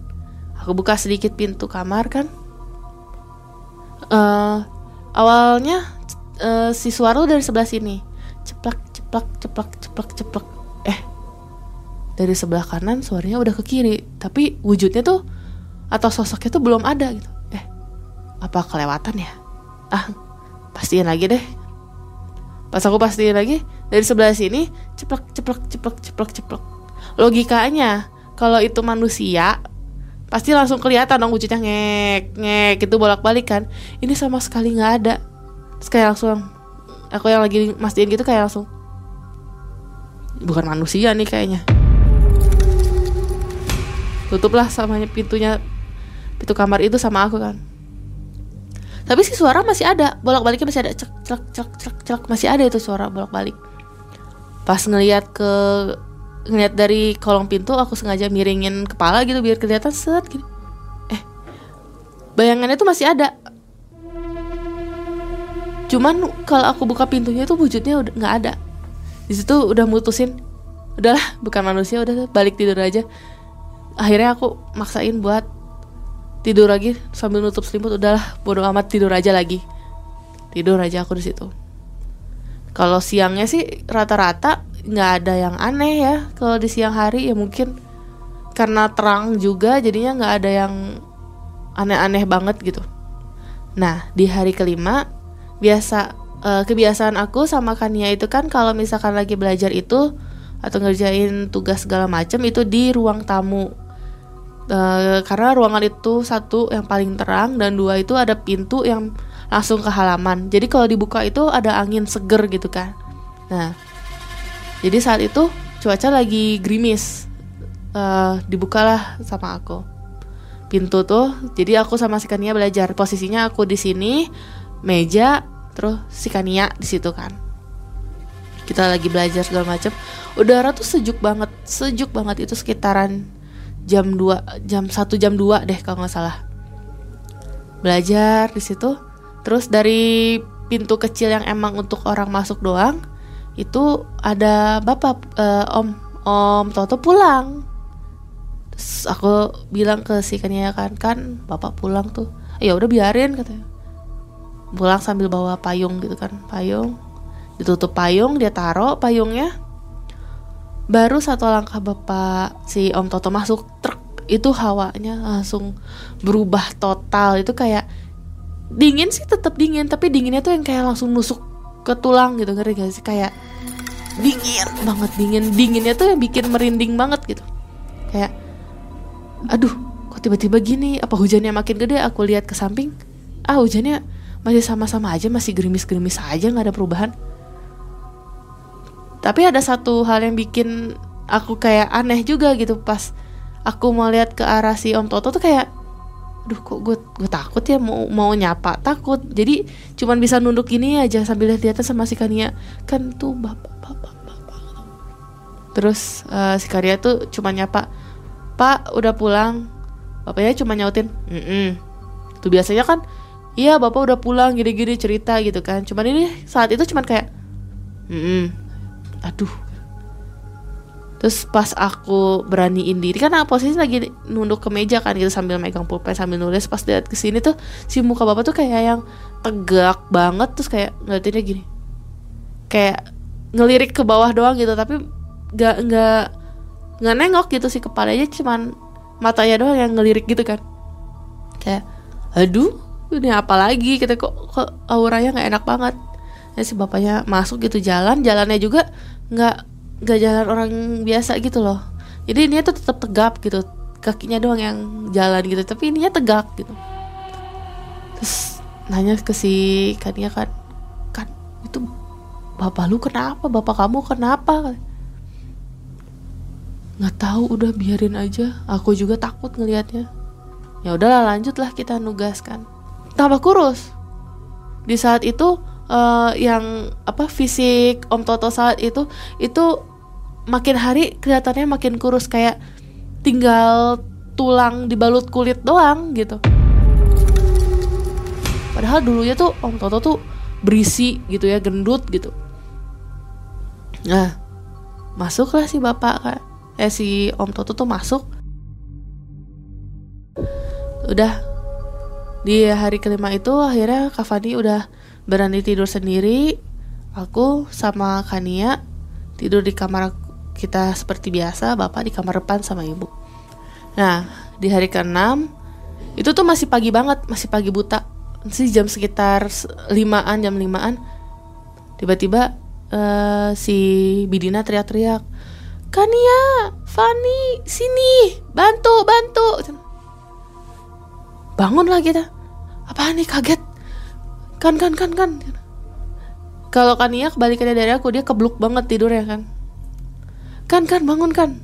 Aku buka sedikit pintu kamar kan. Uh, awalnya uh, si suara dari sebelah sini ceplak ceplak ceplak ceplak ceplak. Eh dari sebelah kanan suaranya udah ke kiri tapi wujudnya tuh atau sosoknya tuh belum ada gitu. Eh apa kelewatan ya? Ah pastiin lagi deh. Pas aku pastiin lagi dari sebelah sini ceplak ceplak ceplak ceplak ceplak. Logikanya kalau itu manusia pasti langsung kelihatan dong wujudnya ngek ngek gitu bolak balik kan. Ini sama sekali nggak ada. Terus kayak langsung aku yang lagi mastiin gitu kayak langsung bukan manusia nih kayaknya. Tutuplah sama pintunya pintu kamar itu sama aku kan. Tapi si suara masih ada bolak baliknya masih ada cek cek cek cek cek masih ada itu suara bolak balik pas ngelihat ke ngeliat dari kolong pintu aku sengaja miringin kepala gitu biar kelihatan set gini. Eh bayangannya tuh masih ada. Cuman kalau aku buka pintunya itu wujudnya udah nggak ada di situ udah mutusin udahlah bukan manusia udah balik tidur aja. Akhirnya aku maksain buat tidur lagi sambil nutup selimut udahlah bodo amat tidur aja lagi. Tidur aja aku di situ. Kalau siangnya sih rata-rata nggak ada yang aneh ya. Kalau di siang hari ya mungkin karena terang juga jadinya nggak ada yang aneh-aneh banget gitu. Nah di hari kelima biasa uh, kebiasaan aku sama Kania itu kan kalau misalkan lagi belajar itu atau ngerjain tugas segala macam itu di ruang tamu. Uh, karena ruangan itu satu yang paling terang dan dua itu ada pintu yang langsung ke halaman. Jadi kalau dibuka itu ada angin seger gitu kan. Nah jadi saat itu cuaca lagi gerimis. Uh, dibukalah sama aku pintu tuh. Jadi aku sama si Kania belajar. Posisinya aku di sini meja terus si Kania di situ kan. Kita lagi belajar segala macam udara tuh sejuk banget sejuk banget itu sekitaran jam 2 jam 1 jam 2 deh kalau nggak salah. Belajar di situ. Terus dari pintu kecil yang emang untuk orang masuk doang itu ada bapak uh, om om Toto pulang. Terus aku bilang ke si Kania kan kan bapak pulang tuh. Ya udah biarin katanya pulang sambil bawa payung gitu kan. Payung ditutup payung dia taruh payungnya. Baru satu langkah bapak si Om Toto masuk truk itu hawanya langsung berubah total. Itu kayak dingin sih tetap dingin tapi dinginnya tuh yang kayak langsung nusuk ke tulang gitu ngeri gak sih? Kayak dingin banget dingin. Dinginnya tuh yang bikin merinding banget gitu. Kayak aduh kok tiba-tiba gini? Apa hujannya makin gede? Aku lihat ke samping ah hujannya masih sama-sama aja masih gerimis-gerimis aja nggak ada perubahan. Tapi ada satu hal yang bikin aku kayak aneh juga gitu pas aku mau lihat ke arah si Om Toto tuh kayak duh kok gue gue takut ya mau mau nyapa takut. Jadi cuman bisa nunduk gini aja sambil lihat-lihatan sama si Kania. Kan tuh bapak bapak bapak. Terus uh, si Kania tuh cuma nyapa pak udah pulang. Bapaknya cuma nyautin mm -mm. tuh biasanya kan iya bapak udah pulang gini-gini cerita gitu kan. Cuman ini saat itu cuman kayak mm aduh. Terus pas aku beraniin diri kan posisi lagi nunduk ke meja kan gitu sambil megang pulpen sambil nulis. Pas lihat ke sini tuh si muka bapak tuh kayak yang tegak banget terus kayak ngeliatinnya gini. Kayak ngelirik ke bawah doang gitu tapi nggak nggak nggak nengok gitu sih kepalanya cuman matanya doang yang ngelirik gitu kan. Kayak aduh ini apa lagi kita kok kok auranya nggak enak banget. Ya si bapaknya masuk gitu jalan jalannya juga nggak nggak jalan orang biasa gitu loh. Jadi ini tuh tetap tegap gitu kakinya doang yang jalan gitu tapi ininya tegak gitu. Terus nanya ke si Kania kan kan itu bapak lu kenapa? Bapak kamu kenapa? Nggak tahu udah biarin aja. Aku juga takut ngelihatnya. Ya udahlah lanjutlah kita nugaskan tambah kurus di saat itu uh, yang apa fisik Om Toto saat itu itu makin hari kelihatannya makin kurus kayak tinggal tulang dibalut kulit doang gitu. Padahal dulunya tuh Om Toto tuh berisi gitu ya, gendut gitu. Nah, masuklah si bapak kan. Eh si Om Toto tuh masuk. Udah di hari kelima itu akhirnya Kavani udah berani tidur sendiri. Aku sama Kania tidur di kamar kita seperti biasa bapak di kamar depan sama ibu. Nah di hari ke-6 itu tuh masih pagi banget masih pagi buta. Sih jam sekitar limaan jam limaan. Tiba-tiba uh, si Bidina teriak-teriak Kania Fani sini bantu bantu bangunlah kita. Apa nih kaget? Kan kan kan kan. Kalau Kania kebalikannya dari aku dia kebluk banget tidur ya kan. Kan kan bangun kan.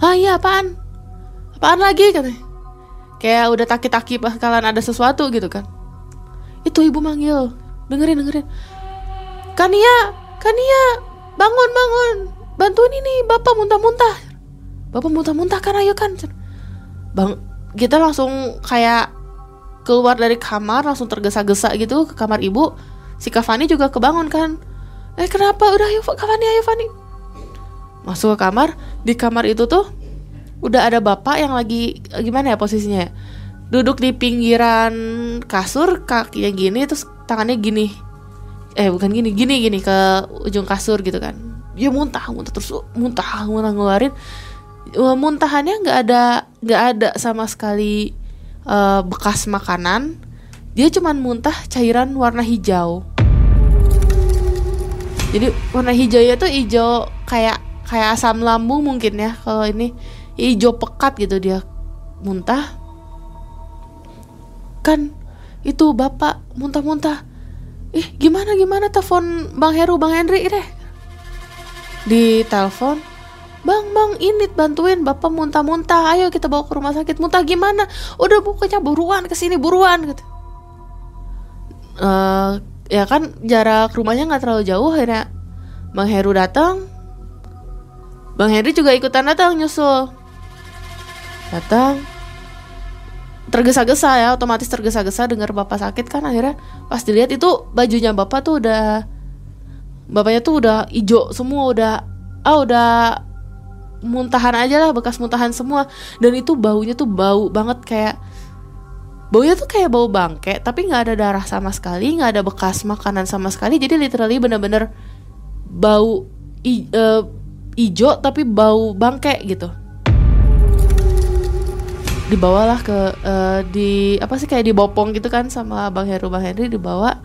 Ah iya apaan? Apaan lagi katanya. Kayak udah taki-taki pas kalian ada sesuatu gitu kan. Itu ibu manggil. Dengerin dengerin. Kania Kania bangun bangun. Bantuin ini bapak muntah-muntah. Bapak muntah-muntah kan ayo kan. Bang kita langsung kayak keluar dari kamar langsung tergesa-gesa gitu ke kamar ibu. Si Kavani juga kebangun kan. Eh kenapa? Udah ayo Kavani ayo Fani. Masuk ke kamar. Di kamar itu tuh udah ada bapak yang lagi gimana ya posisinya ya? Duduk di pinggiran kasur kakinya gini terus tangannya gini. Eh bukan gini gini gini ke ujung kasur gitu kan. Dia muntah muntah terus muntah muntah ngeluarin muntahannya nggak ada nggak ada sama sekali uh, bekas makanan. Dia cuman muntah cairan warna hijau. Jadi warna hijaunya tuh hijau kayak kayak asam lambung mungkin ya. Kalau ini hijau pekat gitu dia muntah. Kan itu bapak muntah-muntah. Ih gimana gimana telepon bang Heru bang Henry deh. Di telepon bang bang ini bantuin. Bapak muntah-muntah. Ayo kita bawa ke rumah sakit. Muntah gimana? Udah pokoknya buruan ke sini buruan gitu. Uh, ya kan jarak rumahnya nggak terlalu jauh akhirnya bang Heru datang. Bang Henry juga ikutan datang nyusul. Datang. Tergesa-gesa ya otomatis tergesa-gesa dengar bapak sakit kan akhirnya pas dilihat itu bajunya bapak tuh udah bapaknya tuh udah ijo semua udah ah udah muntahan aja lah bekas muntahan semua. Dan itu baunya tuh bau banget kayak baunya tuh kayak bau bangke tapi nggak ada darah sama sekali nggak ada bekas makanan sama sekali. Jadi literally bener-bener bau i, uh, ijo tapi bau bangke gitu. Dibawalah ke uh, di apa sih kayak dibopong gitu kan sama bang Heru. Bang Henry dibawa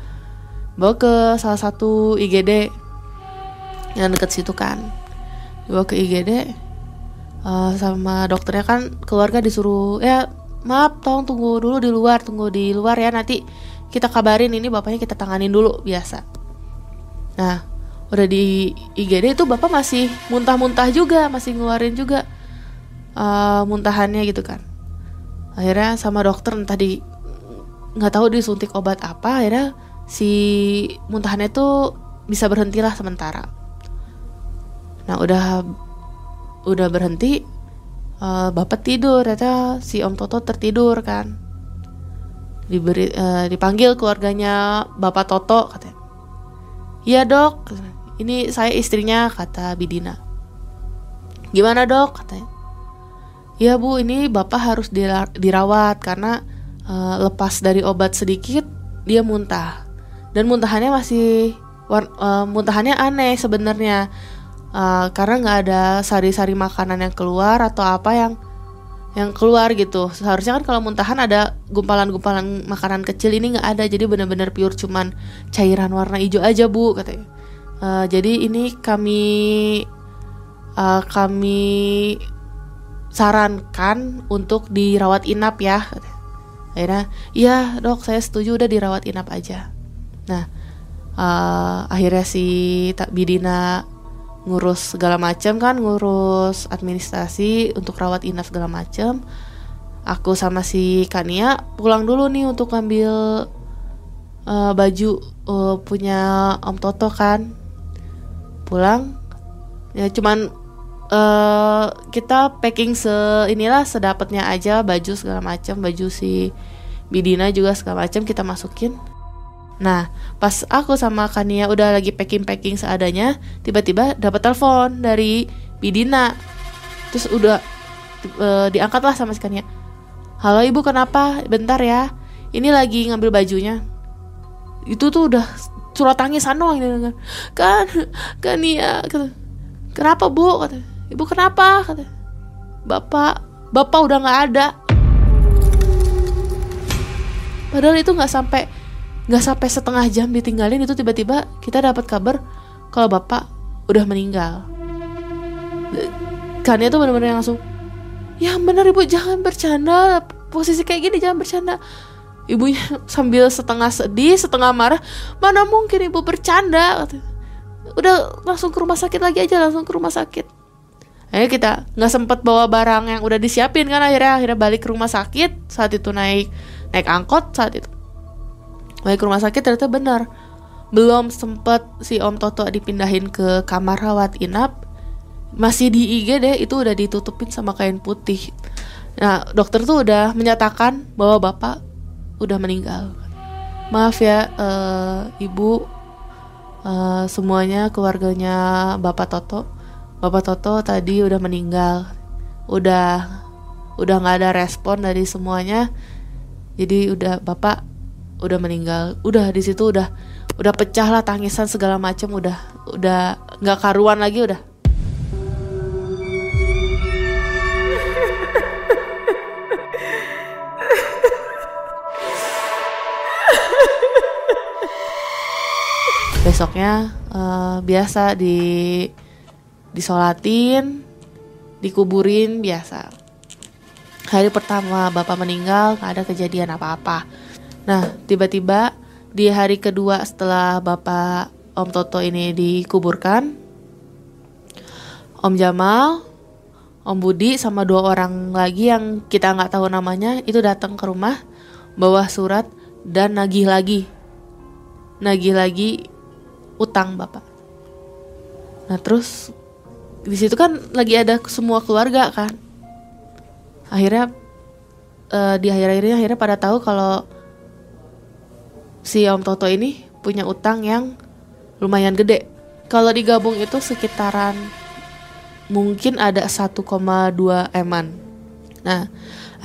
bawa ke salah satu IGD yang deket situ kan. Dibawa ke IGD uh, sama dokternya kan keluarga disuruh ya maaf tolong tunggu dulu di luar tunggu di luar ya nanti kita kabarin ini bapaknya kita tanganin dulu biasa. Nah udah di IGD itu bapak masih muntah-muntah juga masih ngeluarin juga uh, muntahannya gitu kan. Akhirnya sama dokter entah di nggak tahu disuntik obat apa akhirnya si muntahannya tuh bisa berhentilah sementara. Nah udah udah berhenti uh, bapak tidur ternyata si om Toto tertidur kan. Diberi uh, dipanggil keluarganya bapak Toto katanya. Iya dok. Ini saya istrinya kata Bidina. Gimana dok? katanya. Ya bu ini bapak harus dirawat karena uh, lepas dari obat sedikit dia muntah. Dan muntahannya masih uh, muntahannya aneh sebenarnya uh, karena nggak ada sari-sari makanan yang keluar atau apa yang yang keluar gitu. Seharusnya kan kalau muntahan ada gumpalan-gumpalan makanan kecil ini nggak ada. Jadi benar-benar pure cuman cairan warna hijau aja bu katanya. Uh, jadi ini kami uh, kami sarankan untuk dirawat inap ya akhirnya iya dok saya setuju udah dirawat inap aja. Nah uh, akhirnya si Bidina ngurus segala macam kan ngurus administrasi untuk rawat inap segala macam aku sama si Kania pulang dulu nih untuk ambil uh, baju uh, punya Om Toto kan. Pulang ya cuman uh, kita packing se inilah sedapatnya aja baju segala macam baju si Bidina juga segala macam kita masukin Nah, pas aku sama Kania udah lagi packing-packing seadanya, tiba-tiba dapat telepon dari Bidina. Terus udah e, diangkat lah sama si Kania. Halo ibu kenapa? Bentar ya. Ini lagi ngambil bajunya. Itu tuh udah surat tangisan doang gitu kan. Kania kata, Kenapa bu? Kata. Ibu kenapa? Kata. Bapak, bapak udah nggak ada. Padahal itu nggak sampai nggak sampai setengah jam ditinggalin itu tiba-tiba kita dapat kabar kalau bapak udah meninggal. Kan itu benar-benar langsung ya benar ibu jangan bercanda. Posisi kayak gini jangan bercanda. Ibunya [LAUGHS] sambil setengah sedih setengah marah mana mungkin ibu bercanda? Udah langsung ke rumah sakit lagi aja langsung ke rumah sakit. Ayo kita nggak sempet bawa barang yang udah disiapin kan akhirnya akhirnya balik ke rumah sakit saat itu naik naik angkot saat itu balik ke rumah sakit ternyata benar. Belum sempet si Om Toto dipindahin ke kamar rawat inap. Masih di IGD itu udah ditutupin sama kain putih. Nah dokter tuh udah menyatakan bahwa bapak udah meninggal. Maaf ya uh, ibu. Uh, semuanya keluarganya bapak Toto. Bapak Toto tadi udah meninggal. Udah udah nggak ada respon dari semuanya. Jadi udah bapak udah meninggal udah di situ udah udah pecah lah tangisan segala macam udah udah nggak karuan lagi udah. Besoknya uh, biasa di disolatin dikuburin biasa. Hari pertama bapak meninggal nggak ada kejadian apa-apa nah tiba-tiba di hari kedua setelah bapak om Toto ini dikuburkan om Jamal om Budi sama dua orang lagi yang kita nggak tahu namanya itu datang ke rumah bawa surat dan nagih lagi. Nagih lagi utang bapak. Nah terus di situ kan lagi ada semua keluarga kan. Akhirnya uh, di akhir-akhirnya akhirnya pada tahu kalau si Om Toto ini punya utang yang lumayan gede. Kalau digabung itu sekitaran mungkin ada 1,2 eman. Nah,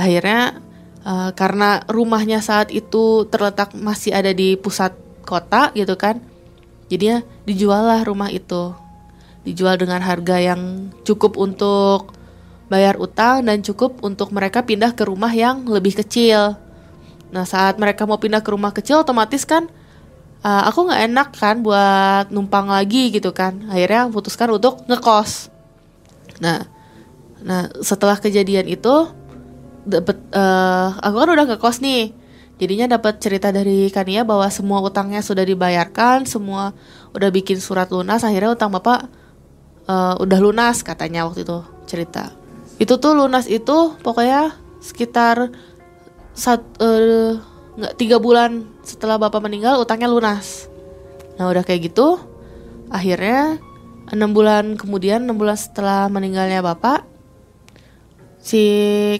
akhirnya uh, karena rumahnya saat itu terletak masih ada di pusat kota gitu kan. Jadinya dijual lah rumah itu. Dijual dengan harga yang cukup untuk bayar utang dan cukup untuk mereka pindah ke rumah yang lebih kecil. Nah saat mereka mau pindah ke rumah kecil otomatis kan uh, aku nggak enak kan buat numpang lagi gitu kan. Akhirnya putuskan untuk ngekos. Nah, nah setelah kejadian itu dapat uh, eh, aku kan udah ngekos nih. Jadinya dapat cerita dari Kania bahwa semua utangnya sudah dibayarkan, semua udah bikin surat lunas. Akhirnya utang bapak uh, udah lunas katanya waktu itu cerita itu tuh lunas itu pokoknya sekitar sat, uh, nggak tiga bulan setelah bapak meninggal utangnya lunas. Nah udah kayak gitu akhirnya enam bulan kemudian enam bulan setelah meninggalnya bapak si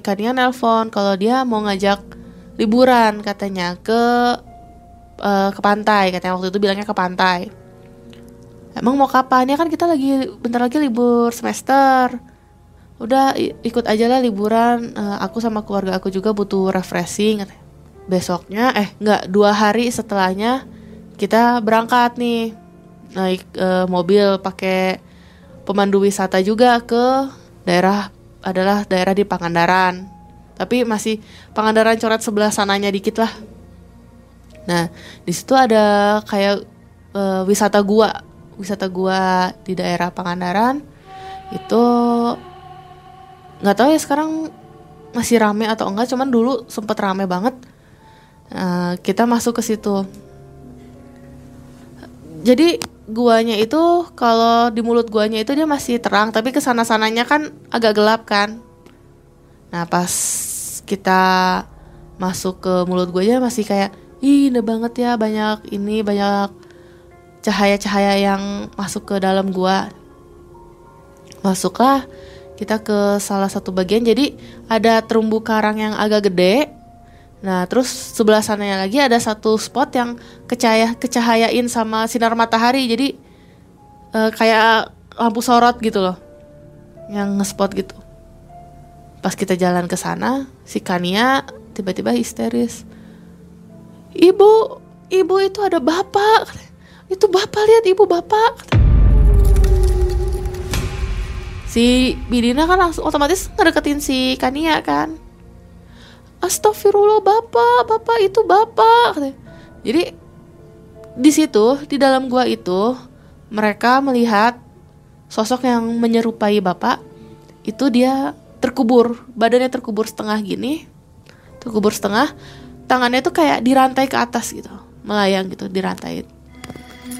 Kania nelpon kalau dia mau ngajak liburan katanya ke uh, ke pantai katanya waktu itu bilangnya ke pantai. Emang mau kapan ya kan kita lagi bentar lagi libur semester udah ikut aja lah liburan. Uh, aku sama keluarga aku juga butuh refreshing besoknya eh nggak dua hari setelahnya kita berangkat nih. Naik uh, mobil pakai pemandu wisata juga ke daerah adalah daerah di Pangandaran. Tapi masih Pangandaran coret sebelah sananya dikit lah. Nah di situ ada kayak uh, wisata gua. Wisata gua di daerah Pangandaran itu nggak tahu ya sekarang masih rame atau enggak cuman dulu sempet rame banget. Uh, kita masuk ke situ. Jadi guanya itu kalau di mulut guanya itu dia masih terang tapi ke sana sananya kan agak gelap kan. Nah pas kita masuk ke mulut guanya masih kayak ih indah banget ya banyak ini banyak cahaya-cahaya yang masuk ke dalam gua. Masuklah kita ke salah satu bagian jadi ada terumbu karang yang agak gede. Nah terus sebelah sananya lagi ada satu spot yang kecahaya kecahayain sama sinar matahari. Jadi uh, kayak lampu sorot gitu loh yang ngespot gitu. Pas kita jalan ke sana si Kania tiba-tiba histeris. Ibu ibu itu ada bapak itu bapak lihat ibu bapak si Bidina kan langsung otomatis ngedeketin si Kania kan. Astagfirullah bapak bapak itu bapak jadi di situ di dalam gua itu mereka melihat sosok yang menyerupai bapak itu dia terkubur badannya terkubur setengah gini terkubur setengah tangannya tuh kayak dirantai ke atas gitu melayang gitu dirantai.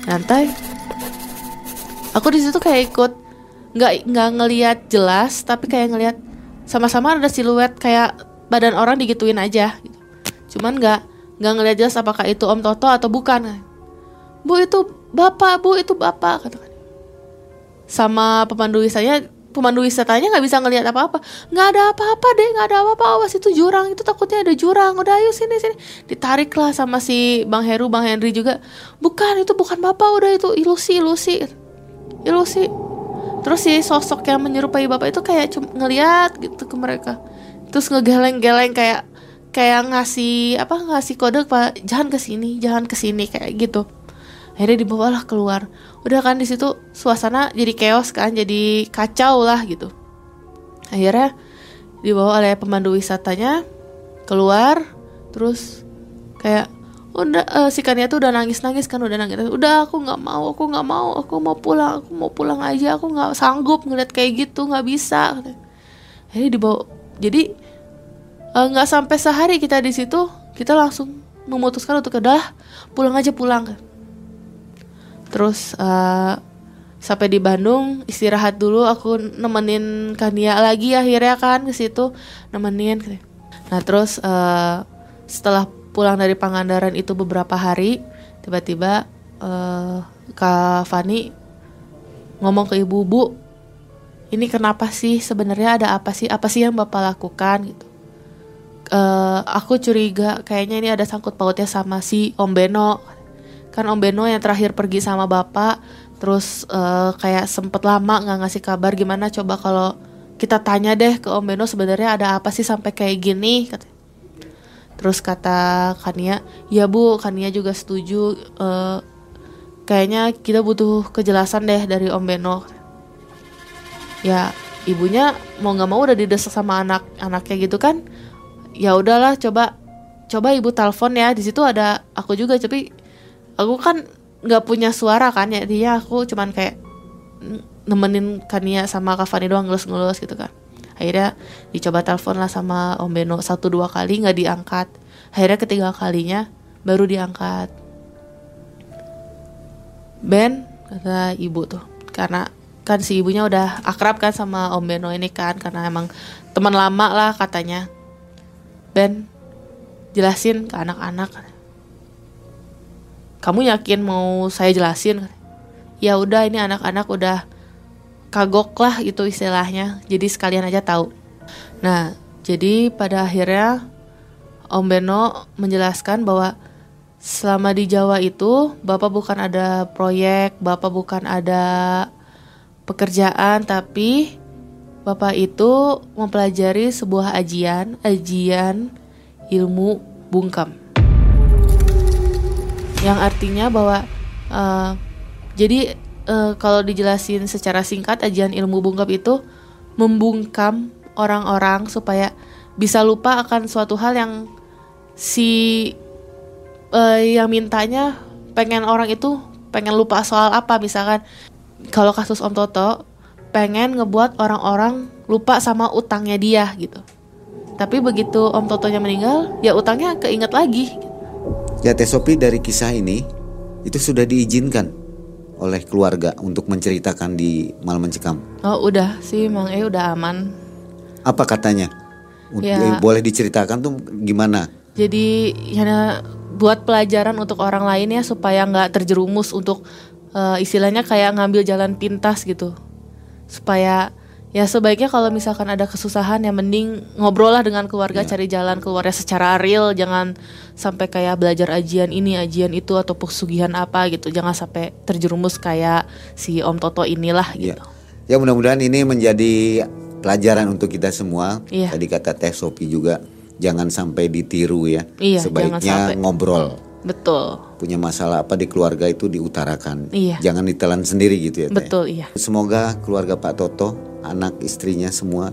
Rantai aku di situ kayak ikut nggak nggak ngelihat jelas tapi kayak ngelihat sama-sama ada siluet kayak badan orang digituin aja gitu. cuman nggak nggak ngelihat jelas apakah itu om Toto atau bukan. Bu itu bapak bu itu bapak katakan sama pemandu wisatanya pemandu wisatanya nggak bisa ngelihat apa-apa. Nggak ada apa-apa deh nggak ada apa-apa. Awas itu jurang itu takutnya ada jurang. Udah ayo sini sini. Ditarik lah sama si bang Heru bang Henry juga. Bukan itu bukan bapak udah itu ilusi ilusi. Ilusi terus si sosok yang menyerupai bapak itu kayak cuma ngeliat gitu ke mereka. Terus ngegeleng-geleng kayak kayak ngasih apa ngasih kode pak jangan ke sini jangan ke sini kayak gitu. Akhirnya dibawalah keluar. Udah kan di situ suasana jadi chaos kan jadi kacau lah gitu. Akhirnya dibawa oleh pemandu wisatanya keluar terus kayak udah eh, si Kania tuh udah nangis nangis kan udah nangis. Udah aku nggak mau aku nggak mau aku mau pulang aku mau pulang aja. Aku nggak sanggup ngeliat kayak gitu nggak bisa. Jadi dibawa jadi eh, nggak sampai sehari kita di situ kita langsung memutuskan untuk udah pulang aja pulang. Terus eh, sampai di Bandung istirahat dulu. Aku nemenin Kania lagi akhirnya kan ke situ nemenin. Nah terus eh, setelah pulang dari Pangandaran itu beberapa hari tiba-tiba eh, Kak Fani ngomong ke ibu bu ini kenapa sih? Sebenarnya ada apa sih? Apa sih yang bapak lakukan? Gitu. Eh, aku curiga kayaknya ini ada sangkut pautnya sama si Om Beno. Kan Om Beno yang terakhir pergi sama bapak terus eh, kayak sempet lama nggak ngasih kabar gimana? Coba kalau kita tanya deh ke Om Beno sebenarnya ada apa sih sampai kayak gini? Kata Terus kata Kania, ya bu, Kania juga setuju. eh, kayaknya kita butuh kejelasan deh dari Om Beno. Ya ibunya mau nggak mau udah didesak sama anak-anaknya gitu kan. Ya udahlah, coba coba ibu telepon ya. Di situ ada aku juga, tapi aku kan nggak punya suara kan ya. Dia aku cuman kayak nemenin Kania sama Kak doang ngelus-ngelus gitu kan akhirnya dicoba telepon lah sama Om Beno satu dua kali nggak diangkat. Akhirnya ketiga kalinya baru diangkat. Ben kata ibu tuh karena kan si ibunya udah akrab kan sama Om Beno ini kan karena emang teman lama lah katanya. Ben jelasin ke anak-anak. Kamu yakin mau saya jelasin? Ya udah ini anak-anak udah kagok lah itu istilahnya. Jadi sekalian aja tahu. Nah jadi pada akhirnya Om Beno menjelaskan bahwa selama di Jawa itu Bapak bukan ada proyek Bapak bukan ada pekerjaan tapi Bapak itu mempelajari sebuah ajian ajian ilmu bungkam. Yang artinya bahwa uh, jadi uh, kalau dijelasin secara singkat ajian ilmu bungkam itu membungkam orang-orang supaya bisa lupa akan suatu hal yang si uh, yang mintanya pengen orang itu pengen lupa soal apa. Misalkan kalau kasus Om Toto pengen ngebuat orang-orang lupa sama utangnya dia gitu. Tapi begitu Om Totonya meninggal ya utangnya keinget lagi. Ya Teh Sopi dari kisah ini itu sudah diizinkan oleh keluarga untuk menceritakan di Malam Mencekam. oh udah sih Mang E udah aman Apa katanya? Ya. Boleh diceritakan tuh gimana? jadi ya buat pelajaran untuk orang lain ya supaya nggak terjerumus untuk eh, istilahnya kayak ngambil jalan pintas gitu supaya ya sebaiknya kalau misalkan ada kesusahan ya mending ngobrol lah dengan keluarga cari jalan keluarnya secara real jangan sampai kayak belajar ajian ini ajian itu atau pesugihan apa gitu jangan sampai terjerumus kayak si Om Toto inilah Ya. gitu Ya mudah-mudahan ini menjadi pelajaran untuk kita semua. Iya. Tadi kata Teh Sopi juga jangan sampai ditiru ya. Iya, Sebaiknya ngobrol. betul Punya masalah apa di keluarga itu diutarakan. Iya. Jangan ditelan sendiri gitu ya. Teh. betul iya Semoga keluarga Pak Toto, anak istrinya semua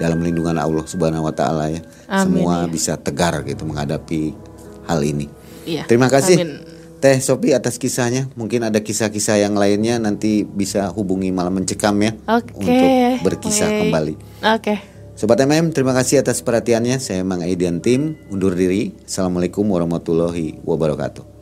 dalam lindungan Allah Subhanahu wa taala ya. Amin, semua iya. bisa tegar gitu menghadapi hal ini. iya Terima kasih Amin. Teh Sopi atas kisahnya. Mungkin ada kisah-kisah yang lainnya nanti bisa hubungi malam mencekam ya Oke. untuk berkisah Oke. kembali. oke Sobat MM, terima kasih atas perhatiannya. Saya Mang Aidian Tim undur diri. Assalamualaikum warahmatullahi wabarakatuh.